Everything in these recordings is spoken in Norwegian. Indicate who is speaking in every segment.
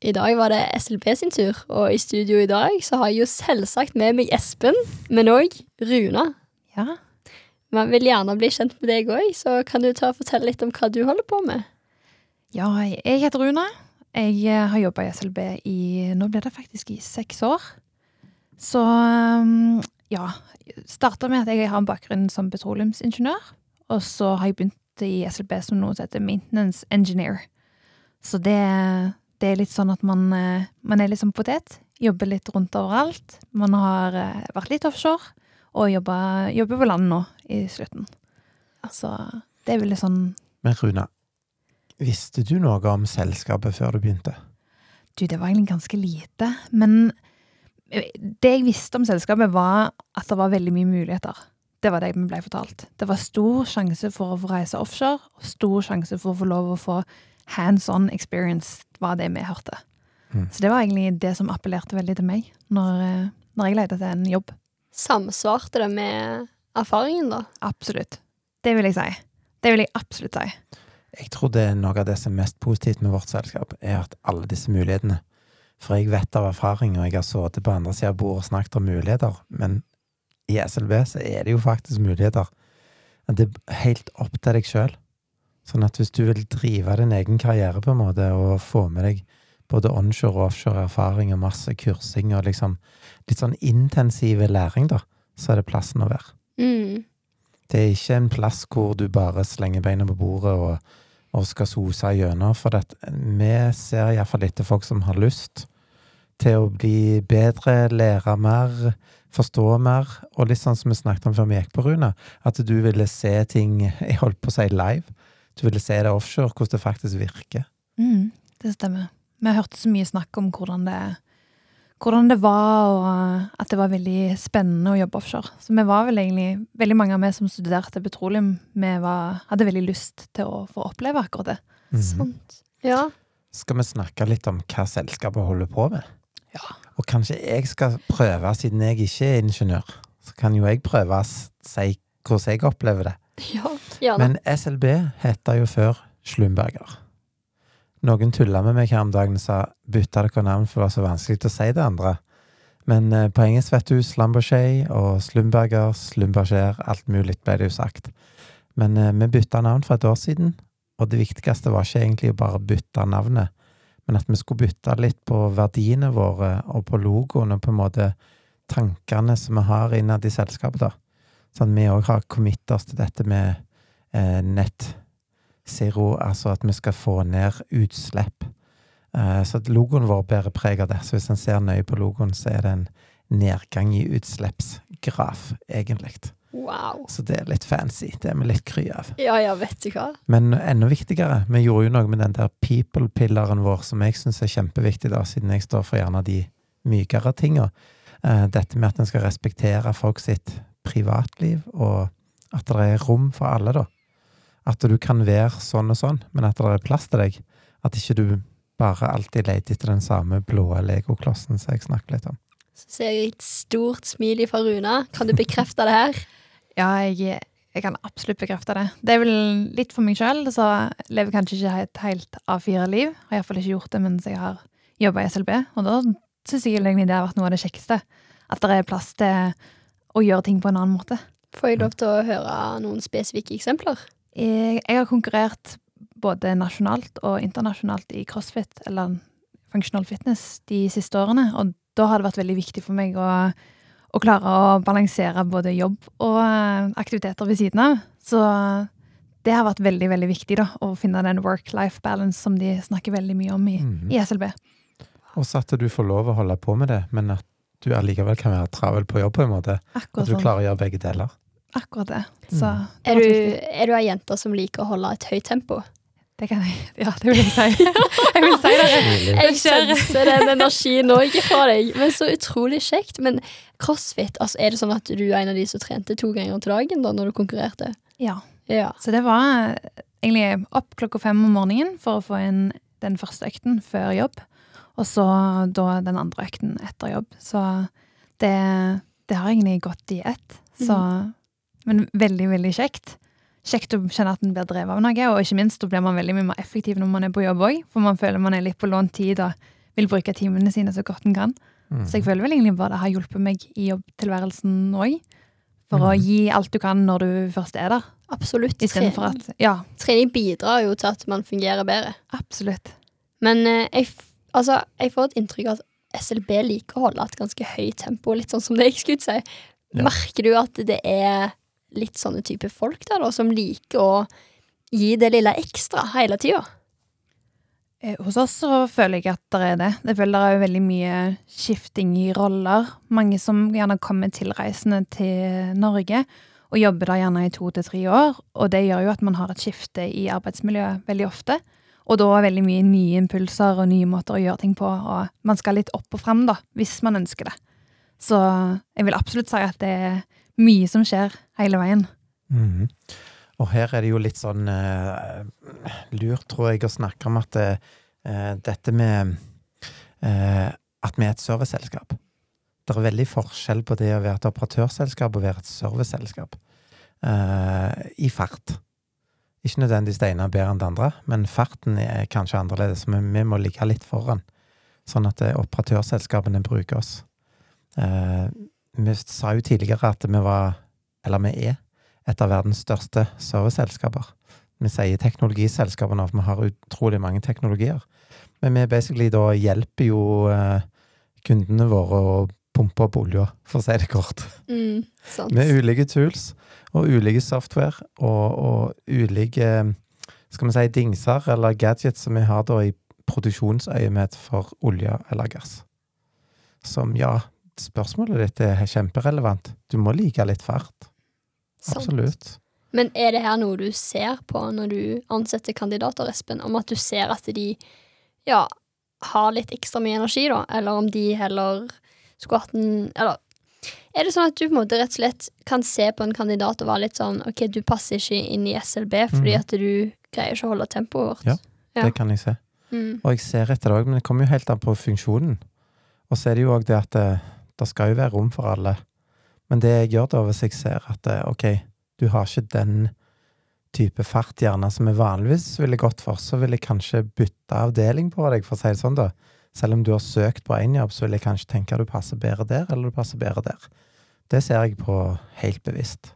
Speaker 1: I dag var det SLB sin tur, og i studio i dag så har jeg jo selvsagt med meg Espen, men òg Runa.
Speaker 2: Ja.
Speaker 1: Man vil gjerne bli kjent med deg òg, så kan du ta og fortelle litt om hva du holder på med?
Speaker 2: ja, jeg heter Runa. Jeg eh, har jobba i SLB i Nå blir det faktisk i seks år. Så um, ja. Starta med at jeg har en bakgrunn som petroleumsingeniør. Og så har jeg begynt i SLB som noe som heter maintenance engineer. Så det, det er litt sånn at man, eh, man er litt som potet. Jobber litt rundt overalt. Man har eh, vært litt offshore, og jobber, jobber på land nå i slutten. Altså, det er veldig sånn
Speaker 3: Men Runa, visste du noe om selskapet før du begynte?
Speaker 2: Du, det var egentlig ganske lite. Men eh, det jeg visste om selskapet, var at det var veldig mye muligheter. Det var det vi ble fortalt. Det var stor sjanse for å få reise offshore, og stor sjanse for å få lov å få hands on experience, var det vi hørte.
Speaker 3: Mm.
Speaker 2: Så det var egentlig det som appellerte veldig til meg når, eh, når jeg lette etter en jobb.
Speaker 1: Samsvarte det med erfaringen, da?
Speaker 2: Absolutt. Det vil jeg si. Det vil jeg absolutt si.
Speaker 3: Jeg tror det er noe av det som er mest positivt med vårt selskap, er at alle disse mulighetene For jeg vet av erfaring, og jeg har sittet på andre sida av bordet og snakket om muligheter, men i SLB så er det jo faktisk muligheter. Det er helt opp til deg sjøl. Sånn at hvis du vil drive din egen karriere på en måte, og få med deg både onshore og offshore erfaring og masse kursing og liksom litt sånn intensiv læring, da, så er det plassen å være.
Speaker 1: Mm.
Speaker 3: Det er ikke en plass hvor du bare slenger beina på bordet og, og skal sose gjennom, for det, vi ser iallfall etter folk som har lyst til å bli bedre, lære mer, forstå mer, og litt sånn som vi snakket om før vi gikk på Rune, at du ville se ting, jeg holdt på å si live, du ville se det offshore, hvordan det faktisk virker.
Speaker 2: Mm, det stemmer. Vi hørte så mye snakk om hvordan det, hvordan det var, og at det var veldig spennende å jobbe offshore. Så vi var vel egentlig, veldig mange av vi som studerte petroleum, vi var, hadde veldig lyst til å få oppleve akkurat det.
Speaker 3: Mm.
Speaker 1: Sånt. Ja.
Speaker 3: Skal vi snakke litt om hva selskapet holder på med?
Speaker 2: Ja.
Speaker 3: Og kanskje jeg skal prøve, siden jeg ikke er ingeniør, så kan jo jeg prøve å si hvordan jeg opplever det.
Speaker 1: Ja. Gjerne.
Speaker 3: Men SLB heter jo før Slumberger. Noen tulla med meg her om dagen og sa bytta dere navn for det var så vanskelig å si det andre. Men eh, på engelsk vet du Slumbershey og Slumberger, Slumberger, alt mulig ble det jo sagt. Men eh, vi bytta navn for et år siden, og det viktigste var ikke egentlig å bare bytte navnet, men at vi skulle bytte litt på verdiene våre og på logoen og på en måte tankene som vi har innad i selskapet, da. Sånn vi òg har committa oss til dette med eh, nett zero, altså at vi skal få ned utslipp. Eh, så logoen vår bærer preg av det. Så hvis en ser nøye på logoen, så er det en nedgang i utslippsgraf, egentlig.
Speaker 1: Wow.
Speaker 3: Så det er litt fancy. Det er vi litt kry av.
Speaker 1: Ja, ja, vet du hva.
Speaker 3: Men enda viktigere, vi gjorde jo noe med den der people-pilleren vår, som jeg syns er kjempeviktig, da, siden jeg står for gjerne de mykere tinga. Eh, dette med at en skal respektere folk sitt privatliv, og at det er rom for alle, da. At du kan være sånn og sånn, men at det er plass til deg. At ikke du bare alltid leter etter den samme blå legoklossen som jeg snakker litt om.
Speaker 1: Så ser jeg et stort smil fra Runa. Kan du bekrefte det her?
Speaker 2: Ja, jeg, jeg kan absolutt bekrefte det. Det er vel litt for meg sjøl, så jeg lever kanskje ikke et helt A4-liv. Har iallfall ikke gjort det mens jeg har jobba i SLB, og da syns jeg egentlig det har vært noe av det kjekkeste. At det er plass til å gjøre ting på en annen måte.
Speaker 1: Får jeg lov til å høre noen spesifikke eksempler?
Speaker 2: Jeg, jeg har konkurrert både nasjonalt og internasjonalt i crossfit, eller functional fitness, de siste årene, og da har det vært veldig viktig for meg å, å klare å balansere både jobb og eh, aktiviteter ved siden av. Så det har vært veldig, veldig viktig da, å finne den work-life balance som de snakker veldig mye om i,
Speaker 3: Mhm.
Speaker 2: i SLB.
Speaker 3: Også at du får lov å holde på med det, men at du allikevel kan være travel på jobb, på en måte. At du
Speaker 2: sånn.
Speaker 3: klarer å gjøre begge deler.
Speaker 2: Akkurat det. Så
Speaker 3: Mm.
Speaker 2: det
Speaker 1: Er du, er du ei jente som liker å holde et høyt tempo?
Speaker 2: Det kan jeg Ja, det vil jeg si. jeg vil si det.
Speaker 1: Jeg senser den energien òg fra deg. Men så utrolig kjekt. Men crossfit, altså, er det sånn at du er en av de som trente to ganger til dagen da når du konkurrerte?
Speaker 2: Ja.
Speaker 1: Ja.
Speaker 2: Så det var egentlig opp klokka fem om morgenen for å få inn den første økten før jobb. Og så da den andre økten etter jobb. Så det, det har egentlig gått i ett. Så, Men veldig, veldig kjekt. Kjekt å kjenne at en blir drevet av noe, og ikke minst da blir man veldig mye mer effektiv når man er på jobb òg. For man føler man er litt på lånt tid og vil bruke timene sine så godt en kan.
Speaker 3: Mm.
Speaker 2: Så jeg føler vel egentlig bare det har hjulpet meg i jobbtilværelsen òg. For å
Speaker 3: Mhm.
Speaker 2: gi alt du kan når du først er der.
Speaker 1: Absolutt. Trening,
Speaker 2: at Ja,
Speaker 1: trening bidrar jo til at man fungerer bedre.
Speaker 2: absolutt.
Speaker 1: Men eh, jeg, altså, jeg får et inntrykk av at SLB liker å holde et ganske høyt tempo, litt sånn som det jeg skulle si.
Speaker 3: Ja.
Speaker 1: Merker du at det er litt sånne type folk der, da, som liker å gi det lille ekstra hele tida?
Speaker 2: Eh, Hos oss så føler jeg at det er det. Jeg føler det er veldig mye skifting i roller. Mange som gjerne kommer tilreisende til Norge og jobber der gjerne i to til tre år. Og det gjør jo at man har et skifte i arbeidsmiljøet veldig ofte. Og da er veldig mye nye impulser og nye måter å gjøre ting på. Og man skal litt opp og frem, da, hvis man ønsker det. Så jeg vil absolutt si at det er mye som skjer hele veien.
Speaker 3: Mm. Og her er det jo litt sånn uh, lurt, tror jeg, å snakke om at uh, dette med uh, at vi er et serviceselskap. Det er veldig forskjell på det å være et operatørselskap og være et serviceselskap. I fart. Ikke nødvendigvis det ene er bedre enn det andre, men farten er kanskje annerledes. Men vi må ligge litt foran, sånn at eh, operatørselskapene bruker oss. Eh, vi sa jo tidligere at vi var, eller vi er, et av verdens største serviceselskaper. Vi sier teknologiselskaper nå, for vi har utrolig mange teknologier. Men vi basically da hjelper jo eh, kundene våre å pumpe opp olja, for å si det kort.
Speaker 1: Mm.
Speaker 3: Med ulike tools og ulike software og, og ulike skal vi si, dingser eller gadgets som vi har da i produksjonsøyemed for olje eller gass. Som ja, spørsmålet ditt er kjemperelevant. Du må like litt fart.
Speaker 1: Sant.
Speaker 3: Absolutt.
Speaker 1: Men er det her noe du ser på når du ansetter kandidater, Espen? Om at du ser at de ja, har litt ekstra mye energi, da? Eller om de heller skulle hatt en Eller er det sånn at du på en måte rett og slett kan se på en kandidat og være litt sånn OK, du passer ikke inn i SLB fordi
Speaker 3: Mhm.
Speaker 1: at du greier ikke å holde tempoet vårt?
Speaker 3: Ja.
Speaker 1: Ja.
Speaker 3: Det kan jeg se.
Speaker 1: Mm.
Speaker 3: Og jeg ser etter det òg, men det kommer jo helt an på funksjonen. Og så er det jo òg det at det, det skal jo være rom for alle. Men det jeg gjør da, hvis jeg ser at eh, ok, du har ikke den type fart gjerne som jeg vanligvis ville gått for, så vil jeg kanskje bytte avdeling på deg, for å si det sånn, da. Selv om du har søkt på én jobb, så vil jeg kanskje tenke at du passer bedre der, eller du passer bedre der. Det ser jeg på helt bevisst.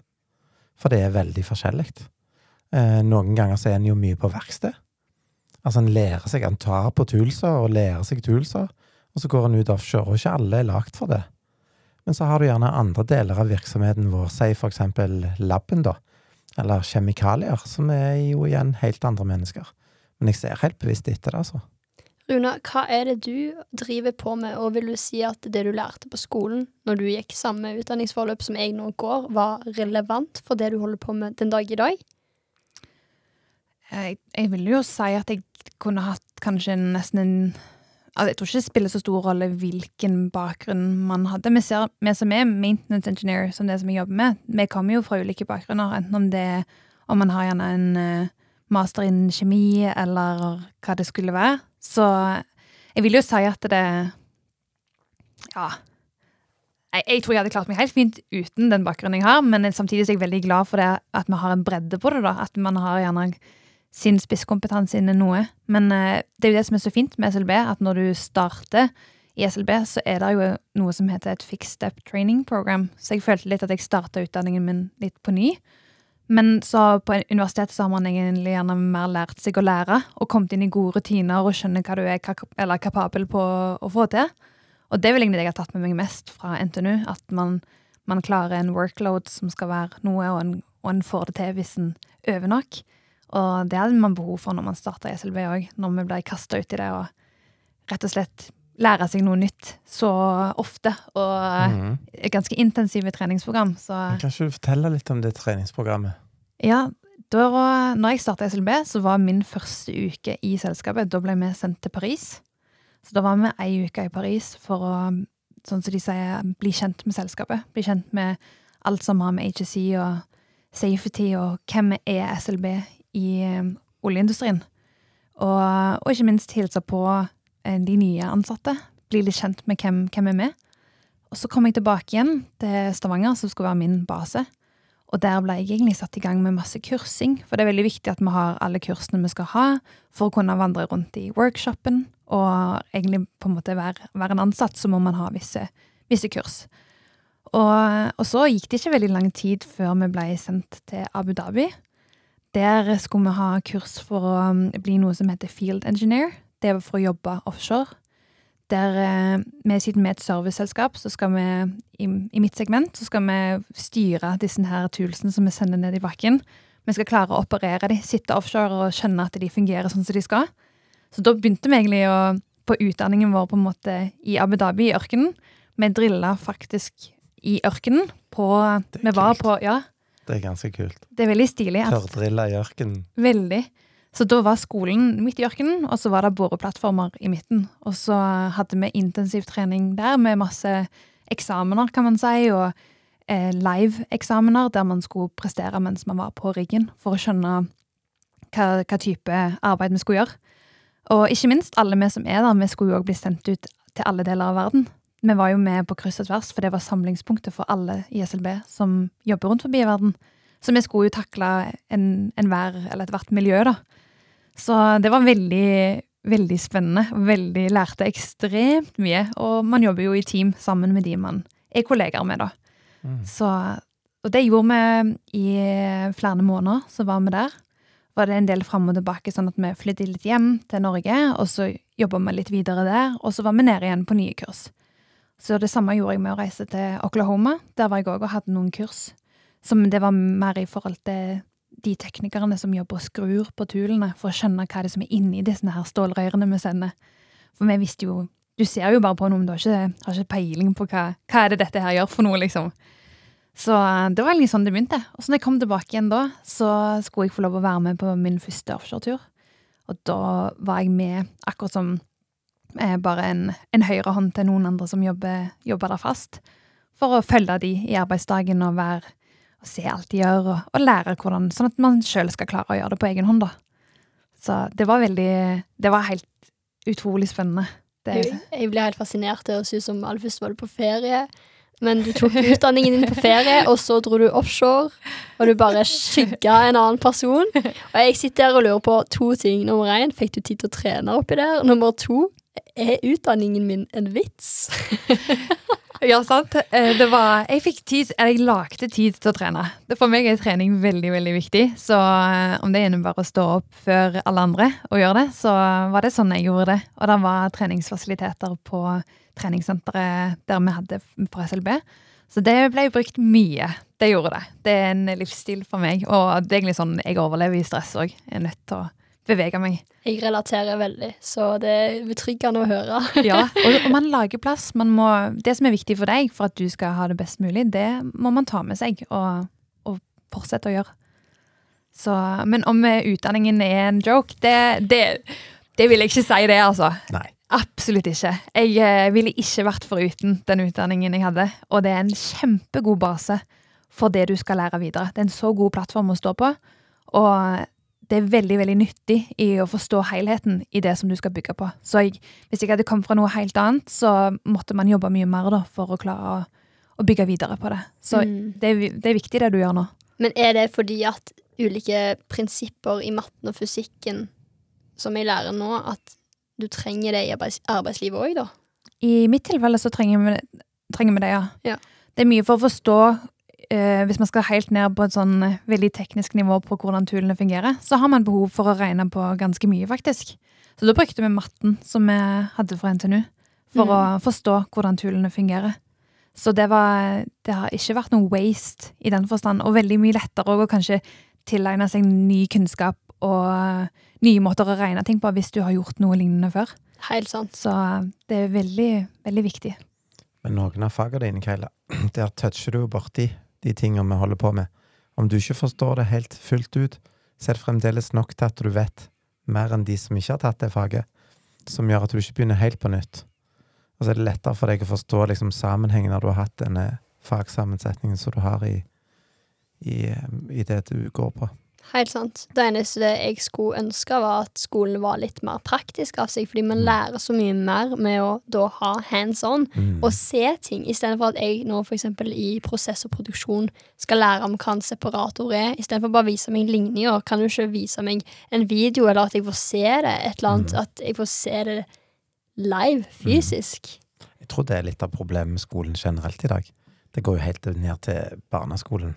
Speaker 3: For det er veldig forskjellig. Eh, noen ganger så er en jo mye på verksted. Altså, en lærer seg, han tar på tulser, og lærer seg tulser, og så går han ut offshore, og ikke alle er lagd for det. Men så har du gjerne andre deler av virksomheten vår, si for eksempel laben, da, eller kjemikalier, som er jo igjen helt andre mennesker. Men jeg ser helt bevisst etter det, altså.
Speaker 1: Runa, hva er det du driver på med, og vil du si at det du lærte på skolen når du gikk samme utdanningsforløp som jeg nå går, var relevant for det du holder på med den dag i dag?
Speaker 2: Jeg, jeg vil jo si at jeg kunne hatt kanskje nesten en altså Jeg tror ikke det spiller så stor rolle hvilken bakgrunn man hadde. Vi, ser, vi som er maintenance engineer, som det som jeg jobber med, vi kommer jo fra ulike bakgrunner. Enten om det om man har gjerne en eh, master innen kjemi, eller hva det skulle være. Så jeg vil jo si at det Ja. Jeg, jeg tror jeg hadde klart meg helt fint uten den bakgrunnen jeg har, men samtidig er jeg veldig glad for det at vi har en bredde på det. da, At man har gjerne sin spisskompetanse innen noe. Men uh, det er jo det som er så fint med SLB, at når du starter i SLB, så er det jo noe som heter et fixed step training program. Så jeg følte litt at jeg starta utdanningen min litt på ny. Men så på universitetet så har man egentlig gjerne mer lært seg å lære, og kommet inn i gode rutiner og skjønner hva du er kap kapabel på å få til. Og det vel egentlig det jeg har tatt med meg mest fra NTNU, at man, man klarer en workload som skal være noe, og en, og en får det til hvis en øver nok. Og det hadde man behov for når man starta SLB òg, når vi ble kasta ut i det og rett og slett lære seg noe nytt så ofte. Og
Speaker 3: mm.
Speaker 2: et ganske intensive treningsprogram. Så
Speaker 3: Kan ikke du fortelle litt om det treningsprogrammet?
Speaker 2: ja, da når jeg starta SLB, så var min første uke i selskapet Da ble vi sendt til Paris. Så da var vi ei uke i Paris for å, sånn som de sier, bli kjent med selskapet. Bli kjent med alt som har med HSE og safety og hvem er SLB i eh, oljeindustrien. Og, og ikke minst hilse på de nye ansatte. Bli litt kjent med hvem, hvem er med. Og så kom jeg tilbake igjen til Stavanger, som skulle være min base. Og der ble jeg egentlig satt i gang med masse kursing, for det er veldig viktig at vi har alle kursene vi skal ha for å kunne vandre rundt i workshopen Og egentlig på en måte være, være en ansatt, så må man ha visse, visse kurs. Og, og så gikk det ikke veldig lang tid før vi ble sendt til Abu Dhabi. Der skulle vi ha kurs for å um, bli noe som heter field engineer. Det er for å jobbe offshore. Der eh, vi, siden vi er et serviceselskap, så skal vi i, i mitt segment så skal vi styre disse her toolsene som vi sender ned i bakken. Vi skal klare å operere de, sitte offshore og skjønne at de fungerer sånn som de skal. Så da begynte vi egentlig å, på utdanningen vår på en måte i Abu Dhabi, i ørkenen. Vi drilla faktisk i ørkenen. På, vi var
Speaker 3: kult.
Speaker 2: på, ja,
Speaker 3: Det er ganske kult.
Speaker 2: det er veldig stilig.
Speaker 3: Tørrdrilla i ørkenen.
Speaker 2: Veldig. Så da var skolen midt i ørkenen, og så var det boreplattformer i midten. Og så hadde vi intensivtrening der med masse eksamener, kan man si, og eh, live-eksamener der man skulle prestere mens man var på riggen, for å skjønne hva, hva type arbeid vi skulle gjøre. Og ikke minst, alle vi som er der, vi skulle jo òg bli sendt ut til alle deler av verden. Vi var jo med på kryss og tvers, for det var samlingspunktet for alle i SLB som jobber rundt forbi i verden. Så vi skulle jo takle en, en eller ethvert miljø, da. Så det var veldig, veldig spennende. Veldig lærte ekstremt mye. Og man jobber jo i team sammen med de man er kollegaer med, da.
Speaker 3: Mm.
Speaker 2: Så, og det gjorde vi i flere måneder, så var vi der. Var det en del fram og tilbake, sånn at vi flyttet litt hjem til Norge, og så jobba vi litt videre der, og så var vi nede igjen på nye kurs. Så det samme gjorde jeg med å reise til Oklahoma. Der var jeg òg og hadde noen kurs. Som det var mer i forhold til de teknikerne som jobber og skrur på tulene, for å skjønne hva er som er inni disse her stålrørene vi sender. For vi visste jo Du ser jo bare på noe, men du har ikke, har ikke peiling på hva, hva er det dette her gjør for noe, liksom. Så eh, det var egentlig sånn det begynte. Og så når jeg kom tilbake igjen da, så skulle jeg få lov å være med på min første offshoretur. Og da var jeg med akkurat som eh, bare en, en høyrehånd til noen andre som jobber, jobber der fast. For å følge de i arbeidsdagen og være og se alt de gjør, og, og lære hvordan, sånn at man sjøl skal klare å gjøre det på egen hånd. da. Så det var veldig Det var helt utrolig spennende. Det,
Speaker 1: Jeg, ble helt fascinert. Det høres ut som aller først var du på ferie. Men du tok utdanningen din på ferie, og så dro du offshore. Og du bare skygga en annen person. Og jeg sitter her og lurer på to ting. Nummer én, fikk du tid til å trene oppi der? Nummer to, er utdanningen min en vits?
Speaker 2: Ja, sant. Eh, Det var, jeg fikk tid, jeg lagde tid til å trene. For meg er trening veldig veldig viktig. Så eh, om det innebærer å stå opp før alle andre og gjøre det, så var det sånn jeg gjorde det. Og det var treningsfasiliteter på treningssenteret der vi hadde på SLB. Så det ble brukt mye. Det gjorde det. Det er en livsstil for meg. Og det er egentlig sånn jeg overlever i stress òg. Jeg er nødt til å bevege meg.
Speaker 1: Jeg relaterer veldig, så det er betryggende å høre.
Speaker 2: Ja, og, og man lager plass. Man må, det som er viktig for deg for at du skal ha det best mulig, det må man ta med seg og, og fortsette å gjøre. Så, men om eh, utdanningen er en joke, det, det, det vil jeg ikke si det, altså.
Speaker 3: Nei.
Speaker 2: Absolutt ikke. Jeg eh, ville ikke vært foruten den utdanningen jeg hadde. Og det er en kjempegod base for det du skal lære videre. Det er en så god plattform å stå på. Og det er veldig veldig nyttig i å forstå helheten i det som du skal bygge på. Så jeg, hvis jeg hadde kommet fra noe helt annet, så måtte man jobbe mye mer da, for å klare å, å bygge videre på det. Så
Speaker 1: Mm.
Speaker 2: det, det er viktig det du gjør nå.
Speaker 1: Men er det fordi at ulike prinsipper i matten og fysikken som jeg lærer nå, at du trenger det i arbeids arbeidslivet òg, da?
Speaker 2: I mitt tilfelle så trenger vi, trenger vi det, ja.
Speaker 1: Ja.
Speaker 2: Det er mye for å forstå eh, Hvis man skal helt ned på et sånn eh, veldig teknisk nivå på hvordan tulene fungerer, så har man behov for å regne på ganske mye, faktisk. Så da brukte vi matten som vi hadde fra NTNU, for
Speaker 1: Mm.
Speaker 2: å forstå hvordan tulene fungerer. Så det, var, det har ikke vært noe waste i den forstand, og veldig mye lettere å kanskje tilegne seg ny kunnskap og eh, nye måter å regne ting på hvis du har gjort noe lignende før.
Speaker 1: Helt sant.
Speaker 2: Så det er veldig, veldig viktig.
Speaker 3: Men noen av fagene dine, Keila, der toucher du borti de tingene vi holder på med. Om du ikke forstår det helt fullt ut, så er det fremdeles nok til at du vet mer enn de som ikke har tatt det faget, som gjør at du ikke begynner helt på nytt. Og så er det lettere for deg å forstå liksom, sammenhengen når du har hatt denne fagsammensetningen som du har i, i, i det du går på.
Speaker 1: Helt sant. Det eneste jeg skulle ønske, var at skolen var litt mer praktisk av seg, fordi man
Speaker 3: Mm.
Speaker 1: lærer så mye mer med å da ha hands on
Speaker 3: Mm.
Speaker 1: og se ting, istedenfor at jeg nå eksempel i prosess og produksjon skal lære om hva en separator er, istedenfor bare å vise meg ligninger. Kan du ikke vise meg en video, eller at jeg får se det, et eller annet,
Speaker 3: Mm.
Speaker 1: at jeg får se det live, fysisk.
Speaker 3: Jeg tror det er litt av problemet med skolen generelt i dag. Det går jo helt ned til barneskolen.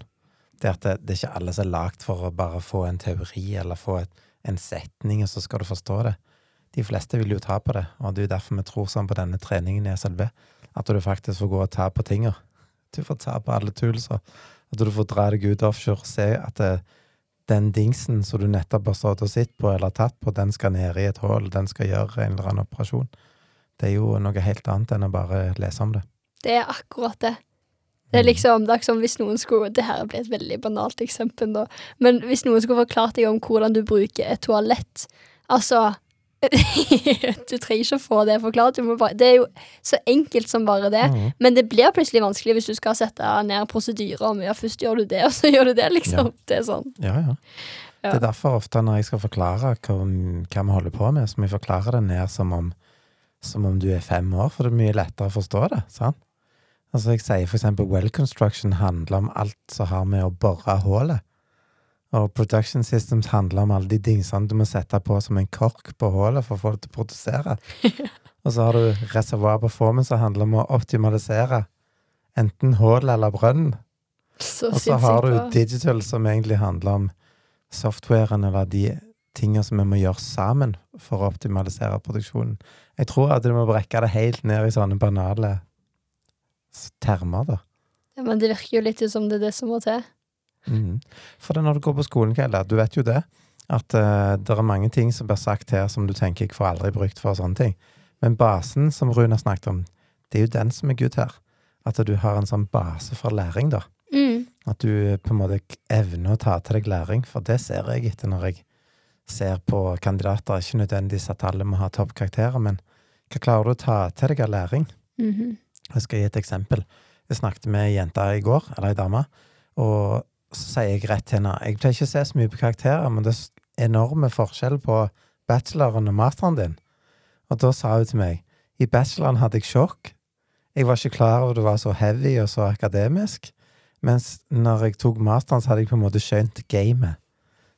Speaker 3: Det at det, det er ikke alle som er lagd for å bare få en teori eller få et, en setning, og så skal du forstå det. De fleste vil jo ta på det, og det er jo derfor vi tror sånn på denne treningen i SLB. At du faktisk får gå og ta på tinga. Du får ta på alle tulser, At du får dra deg ut offshore og se at det, den dingsen som du nettopp har stått og sett på eller tatt på, den skal ned i et hull, den skal gjøre en eller annen operasjon. Det er jo noe helt annet enn å bare lese om det.
Speaker 1: Det er akkurat det. Det er liksom, det er ikke som hvis noen skulle Det her blir et veldig banalt eksempel, da. Men hvis noen skulle forklart deg om hvordan du bruker et toalett Altså Du trenger ikke å få det forklart. Bare, det er jo så enkelt som bare det.
Speaker 3: Mm.
Speaker 1: Men det blir plutselig vanskelig hvis du skal sette ned prosedyrer om ja, først gjør du det, og så gjør du det, liksom. Det er sånn.
Speaker 3: Ja, ja.
Speaker 1: Ja.
Speaker 3: Det er derfor ofte når jeg skal forklare hva, hva vi holder på med, så må jeg forklare det ned som om, som om du er fem år, for det er mye lettere å forstå det. sant? Altså Jeg sier for eksempel well construction handler om alt som har med å bore hullet. Og production systems handler om alle de dingsene du må sette på som en kork på hullet for å få det til å produsere. Og så har du reservoir performance som handler om å optimalisere enten hull eller brønn. Og så har du digital, som egentlig handler om softwaren eller de tingene som vi må gjøre sammen for å optimalisere produksjonen. Jeg tror at du må brekke det helt ned i sånne banale termer, da.
Speaker 1: Ja, men det virker jo litt som det er det som må til.
Speaker 3: Mm. For det når du går på skolen, Kelle, du vet jo det, at uh, det er mange ting som blir sagt her som du tenker jeg får aldri brukt for sånne ting. Men basen som Rune snakket om, det er jo den som er Gud her. At du har en sånn base for læring, da.
Speaker 1: Mm.
Speaker 3: At du på en måte evner å ta til deg læring, for det ser jeg etter når jeg ser på kandidater. Ikke nødvendigvis at alle må ha toppkarakterer, men hva klarer du å ta til deg av læring?
Speaker 1: Mhm.
Speaker 3: Jeg skal gi et eksempel. Jeg snakket med ei jente i går, eller ei dame, og så sier jeg rett til henne Jeg pleier ikke å se så mye på karakterer, men det er enorme forskjell på bacheloren og masteren din. Og da sa hun til meg i bacheloren hadde jeg sjokk. Jeg var ikke klar over det var så heavy og så akademisk. Mens når jeg tok masteren, så hadde jeg på en måte skjønt gamet.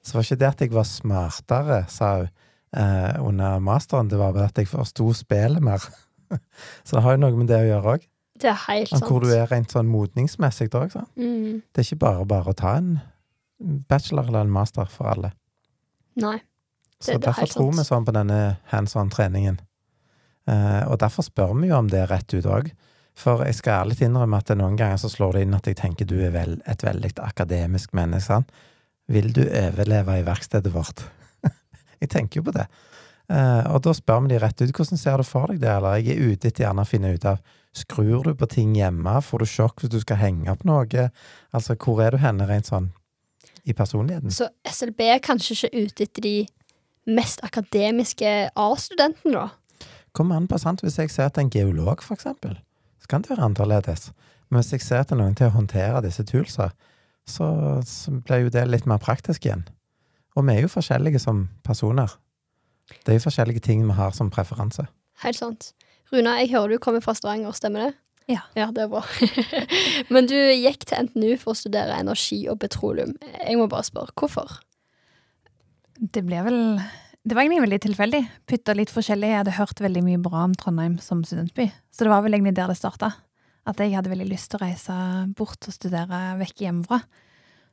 Speaker 3: Så det var ikke det at jeg var smartere, sa hun, eh, under masteren. Det var bare at jeg forsto spillet mer. så det har jo noe med det å gjøre òg.
Speaker 1: Det er helt sant.
Speaker 3: Hvor du er rent sånn modningsmessig òg.
Speaker 1: Mm.
Speaker 3: Det er ikke bare bare å ta en bachelor eller en master for alle.
Speaker 1: Nei.
Speaker 3: Så
Speaker 1: Det- det er
Speaker 3: derfor
Speaker 1: helt
Speaker 3: tror vi sånn på denne hands on-treningen. Eh, og derfor spør vi jo om det rett ut òg. For jeg skal ærlig innrømme at det noen ganger så slår det inn at jeg tenker du er vel, et veldig akademisk menneske. sant? Vil du overleve i verkstedet vårt? jeg tenker jo på det. Eh, og da spør vi de rett ut hvordan ser du for deg det, eller jeg er ute etter gjerne å finne ut av Skrur du på ting hjemme? Får du sjokk hvis du skal henge opp noe? Altså, hvor er du henne rent sånn i personligheten?
Speaker 1: Så SLB er kanskje ikke ute etter de mest akademiske A-studentene, da.
Speaker 3: Kommer an på, sant? Hvis jeg ser til en geolog, for eksempel, så kan det være annerledes. Men hvis jeg ser til noen til å håndtere disse toolsa, så, så blir jo det litt mer praktisk igjen. Og vi er jo forskjellige som personer. Det er jo forskjellige ting vi har som preferanse.
Speaker 1: Helt sant. Runa, jeg hører du kommer fra Stavanger, stemmer det?
Speaker 2: Ja.
Speaker 1: Ja, det er bra. Men du gikk til NTNU for å studere energi og petroleum. Jeg må bare spørre, hvorfor?
Speaker 2: Det ble vel Det var egentlig veldig tilfeldig. Putta litt forskjellig. Jeg hadde hørt veldig mye bra om Trondheim som studentby. Så det var vel egentlig der det starta. At jeg hadde veldig lyst til å reise bort og studere vekk hjemmefra.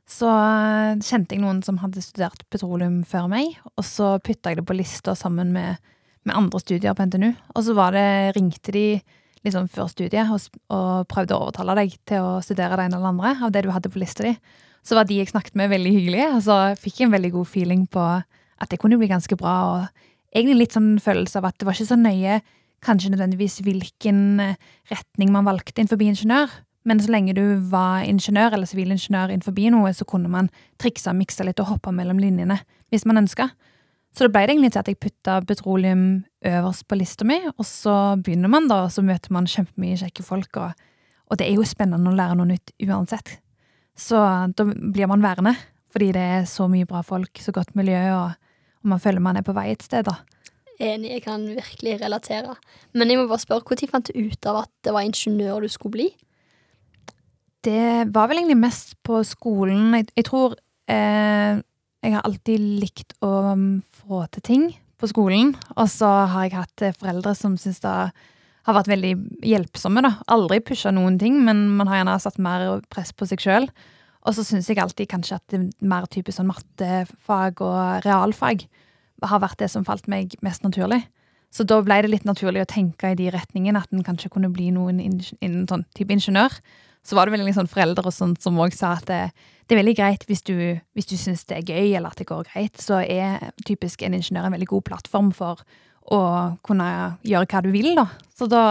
Speaker 2: Så eh, kjente jeg noen som hadde studert petroleum før meg, og så putta jeg det på lista sammen med, med andre studier på NTNU. Og så det, ringte de liksom før studiet og, og prøvde å overtale deg til å studere det ene eller andre av det du hadde på lista di. Så var de jeg snakket med, veldig hyggelige, og så fikk jeg en veldig god feeling på at det kunne bli ganske bra. Og egentlig litt sånn følelse av at det var ikke så nøye kanskje nødvendigvis hvilken eh, retning man valgte innenfor ingeniør, men så lenge du var ingeniør eller sivilingeniør innenfor noe, så kunne man trikse, og mikse litt og hoppe mellom linjene hvis man ønska. Så det ble det egentlig til at jeg putta petroleum øverst på lista mi, og så begynner man da, og så møter man kjempemye kjekke folk, og, og det er jo spennende å lære noe nytt uansett. Så da blir man værende, fordi det er så mye bra folk, så godt miljø, og, og man føler man er på vei et sted, da.
Speaker 1: Enig, jeg kan virkelig relatere. Men jeg må bare spørre, når fant du ut av at det var ingeniør du skulle bli?
Speaker 2: Det var vel egentlig mest på skolen. Jeg, jeg tror eh, jeg har alltid likt å um, få til ting på skolen. Og så har jeg hatt eh, foreldre som syns det har vært veldig hjelpsomme. da. Aldri pusha noen ting, men man har gjerne satt mer press på seg sjøl. Og så syns jeg alltid kanskje at det er mer typisk sånn mattefag og realfag har vært det som falt meg mest naturlig. Så da ble det litt naturlig å tenke i de retningene, at en kanskje kunne bli noen innen sånn type ingeniør. Så var det veldig sånn foreldre og sånt som òg sa at det, det, er veldig greit hvis du, hvis du syns det er gøy, eller at det går greit, så er typisk en ingeniør en veldig god plattform for å kunne gjøre hva du vil, da. Så da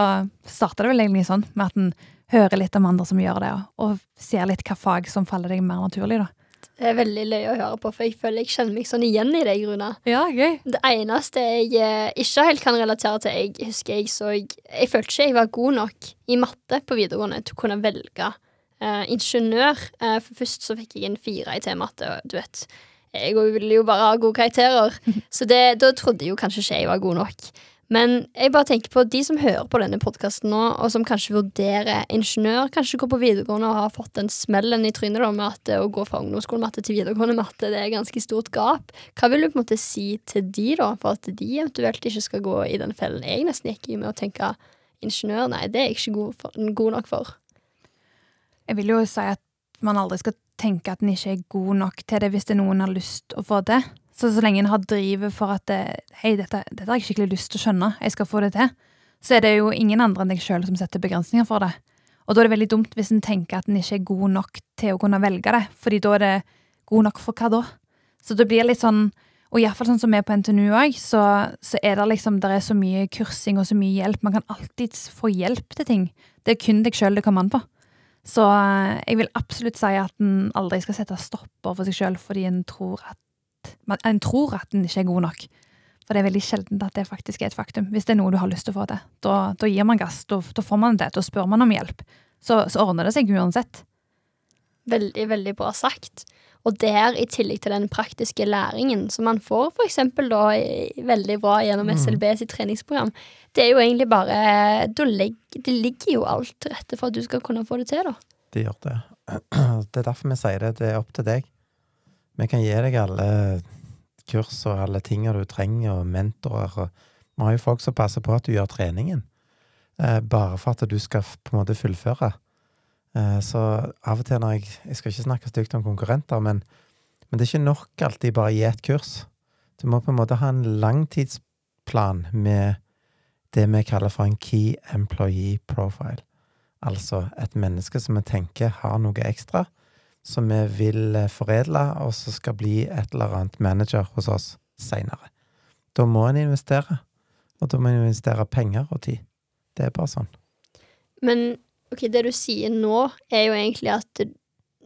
Speaker 2: starta det vel egentlig sånn, med at en hører litt om andre som gjør det, og ser litt hva fag som faller deg mer naturlig, da.
Speaker 1: Det er veldig løye å høre på, for jeg føler jeg kjenner meg sånn igjen i deg, Runa.
Speaker 2: Ja, gøy.
Speaker 1: Det eneste jeg eh, ikke helt kan relatere til, jeg husker jeg så Jeg, jeg følte ikke jeg var god nok i matte på videregående til å kunne velge eh, ingeniør. Eh, for først så fikk jeg en fire i T-matte, og du vet Jeg ville jo bare ha gode karakterer, så det, da trodde jeg jo kanskje ikke jeg var god nok. Men jeg bare tenker på de som hører på denne podkasten nå, og som kanskje vurderer ingeniør, kanskje går på videregående og har fått den smellen i trynet da, med at å gå fra ungdomsskolematte til videregående matte, det er ganske stort gap. Hva vil du på en måte si til de, da, for at de eventuelt ikke skal gå i den fellen jeg nesten gikk i med å tenke ingeniør, nei, det er jeg ikke god, for, god nok for?
Speaker 2: Jeg vil jo si at man aldri skal tenke at en ikke er god nok til det hvis det er noen har lyst å få det. Så så lenge en har drivet for at hei, dette, dette, har jeg skikkelig lyst til å skjønne, jeg skal få det til, så er det jo ingen andre enn deg sjøl som setter begrensninger for det. Og da er det veldig dumt hvis en tenker at en ikke er god nok til å kunne velge det, fordi da er det god nok for hva da? Så det blir litt sånn, og iallfall sånn som vi er på NTNU òg, så, så, er det liksom der er så mye kursing og så mye hjelp. Man kan alltids få hjelp til ting. Det er kun deg sjøl det kommer an på. Så eh, jeg vil absolutt si at en aldri skal sette stopper for seg sjøl fordi en tror at man, en tror at en ikke er god nok. For det er veldig sjelden at det faktisk er et faktum. Hvis det er noe du har lyst til å få til, da, da gir man gass. Da, da, får man det. Da spør man om hjelp. Så, så, ordner det seg uansett.
Speaker 1: Veldig, veldig bra sagt. Og der, i tillegg til den praktiske læringen som man får for eksempel da veldig bra gjennom mm. SLB sitt treningsprogram, det er jo egentlig bare legger, Det ligger jo alt til rette for at du skal kunne få det til, da.
Speaker 3: Det gjør det. Det er derfor vi sier det. Det er opp til deg. Vi kan gi deg alle kurs og alle tinga du trenger, og mentorer. Og vi har jo folk som passer på at du gjør treningen, eh, bare for at du skal på en måte fullføre. Eh, så av og til når jeg Jeg skal ikke snakke stygt om konkurrenter, men, men, det er ikke nok alltid bare å gi et kurs. Du må på en måte ha en langtidsplan med det vi kaller for en Key Employee Profile. Altså et menneske som vi tenker har noe ekstra, som vi vil eh, foredle, og som skal bli et eller annet manager hos oss seinere. Da må en investere, og da må en investere penger og tid. Det er bare sånn.
Speaker 1: Men ok, det du sier nå, er jo egentlig at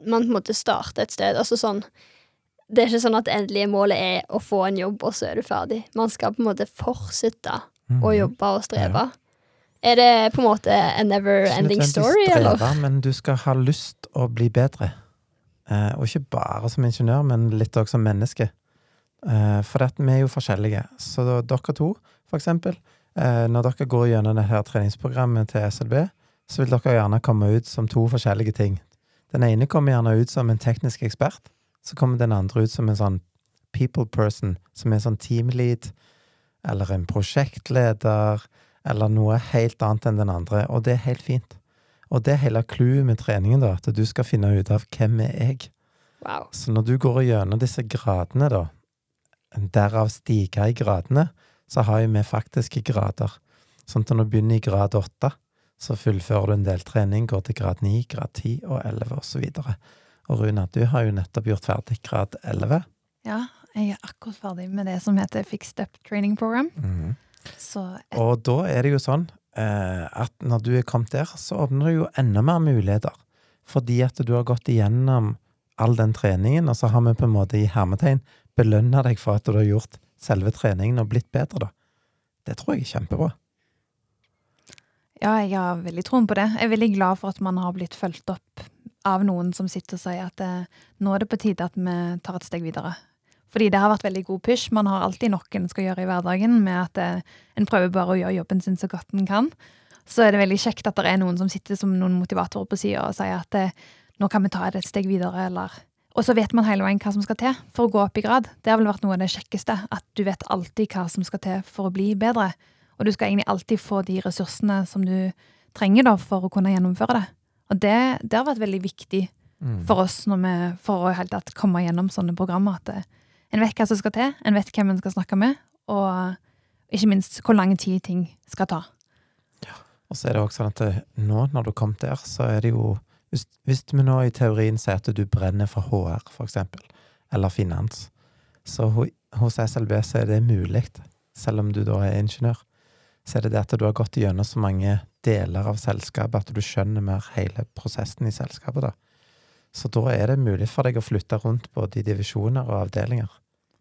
Speaker 1: man på en måte starter et sted. Altså sånn Det er ikke sånn at det endelige målet er å få en jobb, og så er du ferdig. Man skal på en måte fortsette mm -hmm. å mhm. jobbe og streve. Ja. Er det på en måte a never ending story,
Speaker 3: streve, eller? Men du skal ha lyst å bli bedre. Eh, og ikke bare som ingeniør, men litt også som menneske. For for vi er jo forskjellige. Så dere to, for eksempel, eh, når dere går gjennom dette treningsprogrammet til SLB, så vil dere gjerne komme ut som to forskjellige ting. Den ene kommer gjerne ut som en teknisk ekspert. Så kommer den andre ut som en sånn people person, som er sånn teamlead, eller en prosjektleder, eller noe helt annet enn den andre. Og det er helt fint. Og det er hele clouet med treningen, da, at du skal finne ut av hvem er jeg.
Speaker 1: Wow.
Speaker 3: Så når du går gjennom disse gradene, da, derav stiger i gradene, så har vi faktiske grader. Sånn at når du begynner i grad åtte, så fullfører du en del trening, går til grad ni, grad ti og elleve osv. Og, og Runa, du har jo nettopp gjort ferdig grad elleve.
Speaker 2: Ja, jeg er akkurat ferdig med det som heter Fixed Up Training Program.
Speaker 3: Mm. Et... Og da er det jo sånn at når du er kommet der, så åpner det jo enda mer muligheter. Fordi at du har gått igjennom all den treningen, og så har vi på en måte i hermetegn belønna deg for at du har gjort selve treningen og blitt bedre, da. Det tror jeg er kjempebra.
Speaker 2: Ja, jeg har veldig troen på det. Jeg er veldig glad for at man har blitt fulgt opp av noen som sitter og sier at eh, nå er det på tide at vi tar et steg videre. Fordi det har vært veldig god push. Man har alltid noe en skal gjøre i hverdagen, med at eh, en prøver bare å gjøre jobben sin så godt en kan. Så er det veldig kjekt at det er noen som sitter som noen motivatorer på sida og sier at eh, nå kan vi ta det et steg videre, eller Og så vet man hele veien hva som skal til for å gå opp i grad. Det har vel vært noe av det kjekkeste. At du vet alltid hva som skal til for å bli bedre. Og du skal egentlig alltid få de ressursene som du trenger da, for å kunne gjennomføre det. Og det, det har vært veldig viktig
Speaker 3: Mm.
Speaker 2: for oss når vi, for å helt tatt komme gjennom sånne programmer. At eh, en vet hva som skal til, en vet hvem en skal snakke med, og ikke minst hvor lang tid ting skal ta.
Speaker 3: Ja, Og så er det også sånn at nå, når du kom der, så er det jo hvis, hvis vi nå i teorien sier at du brenner for HR, for eksempel, eller finans, så hos SLB så er det mulig, selv om du da er ingeniør. Så er det det at du har gått gjennom så mange deler av selskapet at du skjønner mer hele prosessen i selskapet, da. Så da er det mulig for deg å flytte rundt både i divisjoner og avdelinger,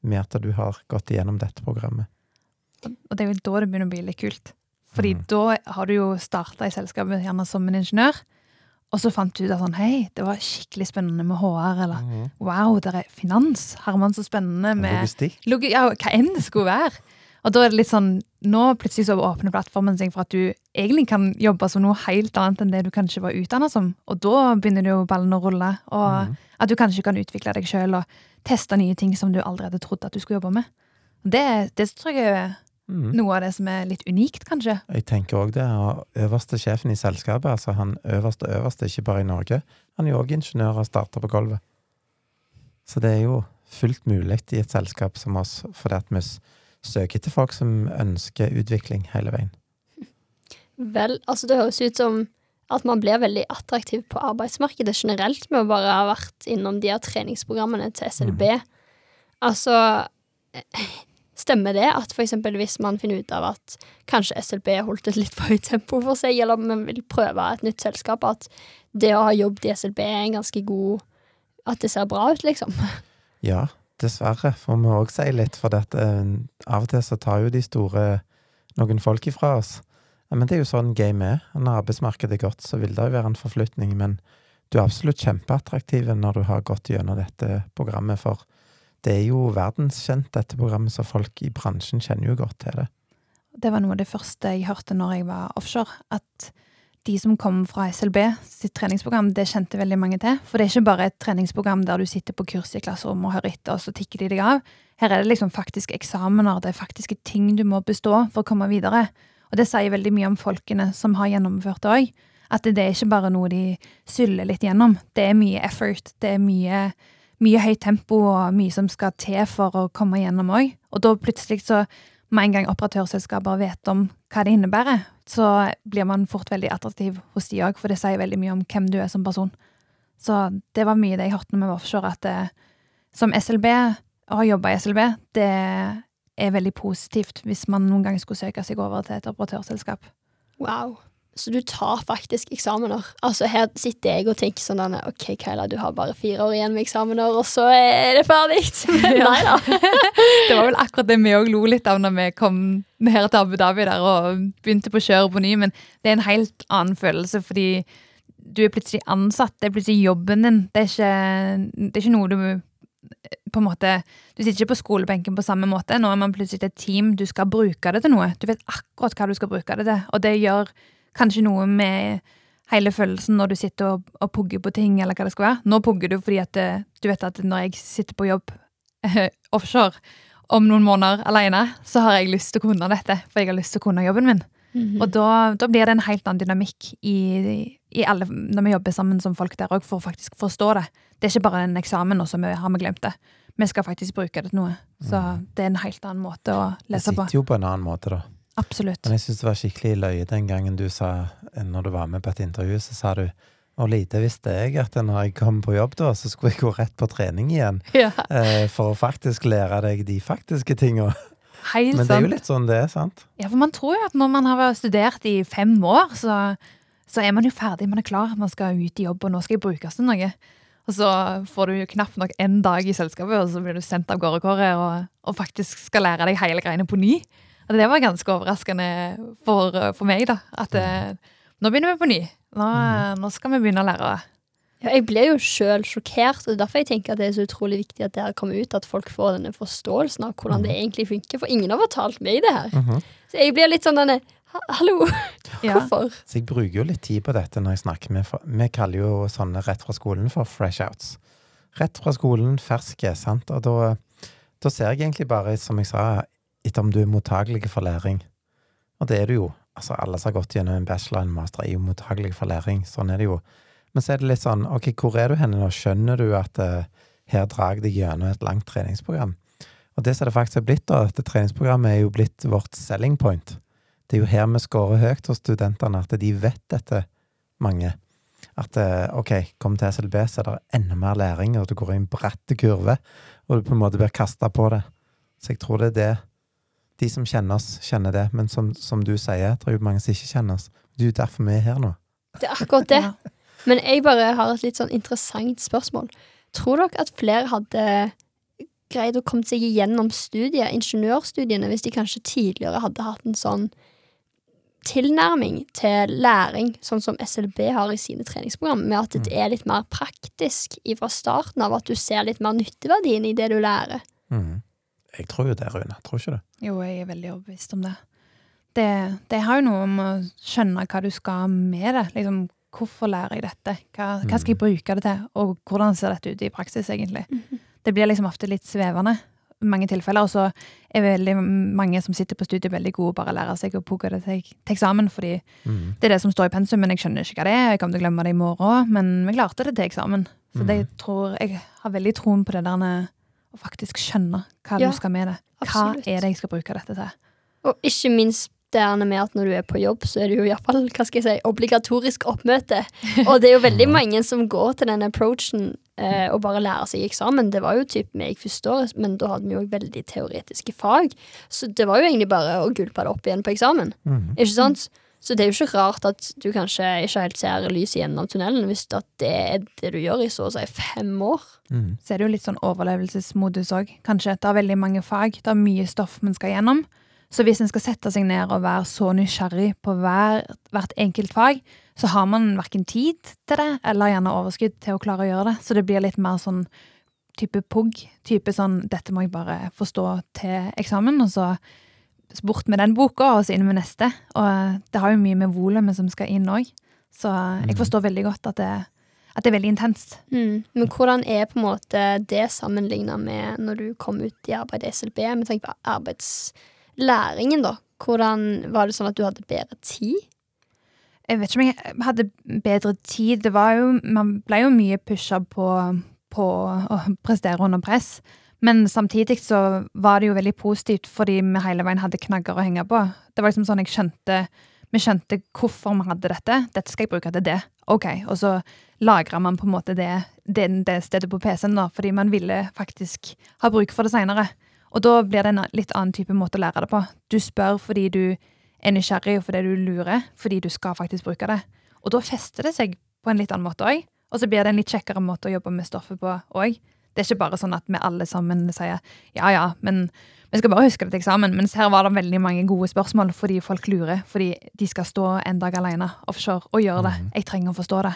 Speaker 3: med at du har gått igjennom dette programmet.
Speaker 2: Og det er jo da det begynner å bli litt kult. Fordi
Speaker 3: mm.
Speaker 2: da har du jo starta i selskapet gjerne som en ingeniør, og så fant du ut at sånn hei, det var skikkelig spennende med HR, eller
Speaker 3: mm.
Speaker 2: wow, det er finans, Herman, så spennende med
Speaker 3: Logistikk.
Speaker 2: Logi ja, hva enn det skulle være. Og da er det litt sånn, nå plutselig så åpner plattformen seg for at du egentlig kan jobbe som noe helt annet enn det du kanskje var utdannet som. Og da begynner jo ballen å rulle, og
Speaker 3: mm.
Speaker 2: at du kanskje kan utvikle deg sjøl og teste nye ting som du aldri hadde trodd at du skulle jobbe med. Det, det tror jeg er
Speaker 3: mm.
Speaker 2: noe av det som er litt unikt, kanskje.
Speaker 3: Jeg tenker òg det. Og øverste sjefen i selskapet, altså han øverste øverste, ikke bare i Norge, han er jo òg ingeniør og starter på gulvet. Så det er jo fullt mulig i et selskap som oss, fordi at vi søker etter folk som ønsker utvikling hele veien.
Speaker 1: Vel, altså det høres ut som at man blir veldig attraktiv på arbeidsmarkedet generelt med å bare ha vært innom de her treningsprogrammene til SLB. Altså eh, Stemmer det at eksempel hvis man finner ut av at kanskje SLB holdt et litt for høyt tempo for seg, eller om man vil prøve et nytt selskap, at det å ha jobbet i SLB er en ganske god At det ser bra ut, liksom?
Speaker 3: Ja, dessverre, får vi òg si litt, for dette, av og til så tar jo de store noen folk ifra oss. Men det er jo sånn game er. Når arbeidsmarkedet er godt, så vil det jo være en forflytning, men du er absolutt kjempeattraktiv når du har gått gjennom dette programmet, for det er jo verdenskjent, dette programmet, så folk i bransjen kjenner jo godt til det.
Speaker 2: Det var noe av det første jeg hørte når jeg var offshore. At de som kom fra SLB sitt treningsprogram, det kjente veldig mange til. For det er ikke bare et treningsprogram der du sitter på kurs i klasserom og hører etter, og så tikker de deg av. Her er det liksom faktisk eksamener, det er faktiske ting du må bestå for å komme videre. Og det sier veldig mye om folkene som har gjennomført det òg. At det er ikke bare noe de syller litt gjennom. Det er mye effort. Det er mye, mye høyt tempo og mye som skal til for å komme gjennom òg. Og da plutselig så med en gang operatørselskaper vet om hva det innebærer, så blir man fort veldig attraktiv hos de òg, for det sier veldig mye om hvem du er som person. Så det var mye det jeg hørte når vi var offshore, at det, som SLB, å ha jobba i SLB, det er veldig positivt hvis man noen gang skulle søke seg over til et operatørselskap.
Speaker 1: Wow. Så du tar faktisk eksamener. Altså Her sitter jeg og tenker sånn denne, OK, Kaila, du har bare fire år igjen med eksamener, og så er det ferdig. Men nei da.
Speaker 2: Det var vel akkurat det vi òg lo litt av når vi kom her til Abu Dhabi der og begynte på kjøret på ny, men det er en helt annen følelse fordi du er plutselig ansatt. Det er plutselig jobben din. Det er ikke, det er ikke noe du på en måte Du sitter ikke på skolebenken på samme måte. Nå er man plutselig et team. Du skal bruke det til noe. Du vet akkurat hva du skal bruke det til. Og det gjør kanskje noe med hele følelsen når du sitter og, og pugger på ting, eller hva det skal være. Nå pugger du fordi at eh, du vet at når jeg sitter på jobb offshore om noen måneder alene, så har jeg lyst til å kunne dette, for jeg har lyst til å kunne jobben min. Og da, da blir det en helt annen dynamikk i, i alle, når vi jobber sammen som folk der òg, for å faktisk forstå det. Det er ikke bare en eksamen, og så har vi glemt det. Vi skal faktisk bruke det til noe. Så det er en helt annen måte å lese på.
Speaker 3: Det sitter jo på en annen måte, da.
Speaker 2: Absolutt.
Speaker 3: Men jeg syns det var skikkelig løye den gangen du sa, når du var med på et intervju, så sa du og lite visste jeg at når jeg kom på jobb, da, så skulle jeg gå rett på trening igjen.
Speaker 2: Ja,
Speaker 3: Eh, for å faktisk lære deg de faktiske tinga.
Speaker 2: helt
Speaker 3: Men det er jo litt sånn det er, sant?
Speaker 2: Ja, for man tror jo at når man har studert i fem år, så, så er man jo ferdig, man er klar, man skal ut i jobb, og nå skal jeg brukes til noe. Og så får du jo knapt nok en dag i selskapet, og så blir du sendt av gårde kåret og, og faktisk skal lære deg hele greiene på ny. Og det var ganske overraskende for, for meg, da. At eh, nå begynner vi på ny. Nå, nå skal vi begynne å lære.
Speaker 1: Ja, jeg ble jo sjøl sjokkert, og det er derfor jeg tenker at det er så utrolig viktig at det her kommer ut, at folk får denne forståelsen av hvordan det egentlig funker. For ingen har fortalt meg det her.
Speaker 3: Mhm.
Speaker 1: Så jeg blir litt sånn denne "Ha- Hallo,
Speaker 2: Ja.
Speaker 1: hvorfor?
Speaker 3: Så jeg bruker jo litt tid på dette når jeg snakker med vi kaller jo sånne rett fra skolen for fresh outs. Rett fra skolen, ferske, sant. Og da, da ser jeg egentlig bare, som jeg sa, etter om du er mottagelig for læring. Og det er du jo. Altså, alle som har gått gjennom en bachelor og en master, er jo mottagelig for læring. Sånn er det jo. Men så er det litt sånn, ok, hvor er du henne nå? Skjønner du at uh, her drar jeg deg gjennom et langt treningsprogram? Og det som det faktisk er blitt, da, dette treningsprogrammet er jo blitt vårt selling point. Det er jo her vi scorer høyt hos studentene, at de vet dette, mange. At eh, ok, kom til SLB, så er det enda mer læring, og du går i en bratt kurve, og du på en måte blir kasta på det. Så jeg tror det er det De som kjenner oss, kjenner det. Men som, som du sier, det er jo mange som ikke kjenner oss. Det er jo derfor vi er her nå.
Speaker 1: Det er akkurat det.
Speaker 2: Ja.
Speaker 1: Men jeg bare har et litt sånn interessant spørsmål. Tror dere at flere hadde greid å komme seg igjennom studiet, ingeniørstudiene, hvis de kanskje tidligere hadde hatt en sånn tilnærming til læring, sånn som SLB har i sine treningsprogram, med at det er litt mer praktisk fra starten av, at du ser litt mer nytteverdien i det du lærer?
Speaker 3: Mhm. Jeg tror jo det, Rune. Tror ikke du?
Speaker 2: Jo, jeg er veldig overbevist om det. det. Det har jo noe om å skjønne hva du skal med det. Liksom, hvorfor lærer jeg dette? Hva, hva skal jeg bruke det til? Og hvordan ser dette ut i praksis, egentlig? Det blir liksom ofte litt svevende i mange tilfeller. Og så er veldig mange som sitter på studiet, veldig gode og bare lærer seg å pugge det til, til eksamen, fordi
Speaker 3: Mhm.
Speaker 2: det er det som står i pensum, men jeg skjønner ikke hva det er. Jeg kommer til å glemme det i morgen, men vi klarte det til eksamen. Så det, jeg, tror, jeg har veldig troen på det der å faktisk skjønne hva
Speaker 1: Ja,
Speaker 2: du skal med det. Hva
Speaker 1: absolutt.
Speaker 2: er det jeg skal bruke dette til?
Speaker 1: Og ikke minst det er med at når du er på jobb, så er det jo iallfall hva skal jeg si, obligatorisk oppmøte. Og det er jo veldig mange som går til den approachen eh, og bare lærer seg eksamen. Det var jo typ meg første år, men da hadde vi jo veldig teoretiske fag. Så det var jo egentlig bare å gulpe det opp igjen på eksamen.
Speaker 3: Mhm.
Speaker 1: Ikke sant? Så det er jo ikke rart at du kanskje ikke helt ser lyset gjennom tunnelen hvis det er det du gjør i så å si fem år.
Speaker 3: Mm.
Speaker 2: Så er det jo litt sånn overlevelsesmodus òg, kanskje. Det er veldig mange fag, det er mye stoff man skal gjennom. Så hvis en skal sette seg ned og være så nysgjerrig på hver, hvert enkelt fag, så har man verken tid til det, eller gjerne overskudd til å klare å gjøre det. Så det blir litt mer sånn type pugg. Type sånn 'dette må jeg bare forstå til eksamen', og så bort med den boka, og så inn med neste. Og det har jo mye med volumet som skal inn òg. Så jeg
Speaker 3: Mhm.
Speaker 2: forstår veldig godt at det, at det er veldig intenst.
Speaker 1: Mm. Men hvordan er på en måte det sammenligna med når du kom ut i arbeid i SLB? Vi tenker på arbeidslæringen, da. Hvordan Var det sånn at du hadde bedre tid?
Speaker 2: Jeg vet ikke om jeg hadde bedre tid. Det var jo, man ble jo mye pusha på, på å prestere under press. Men samtidig så var det jo veldig positivt, fordi vi hele veien hadde knagger å henge på. Det var liksom sånn jeg skjønte Vi skjønte hvorfor vi hadde dette. Dette skal jeg bruke til det. Ok, Og så lagra man på en måte det, det, det stedet på PC-en, da, fordi man ville faktisk ha bruk for det seinere. Og da blir det en litt annen type måte å lære det på. Du spør fordi du er nysgjerrig og fordi du lurer, fordi du skal faktisk bruke det. Og da fester det seg på en litt annen måte òg. Og så blir det en litt kjekkere måte å jobbe med stoffet på òg. Det er ikke bare sånn at vi alle sammen sier ja ja, men vi skal bare huske det til eksamen. Mens her var det veldig mange gode spørsmål fordi folk lurer. Fordi de skal stå en dag alene offshore og gjøre det. Jeg trenger å forstå det.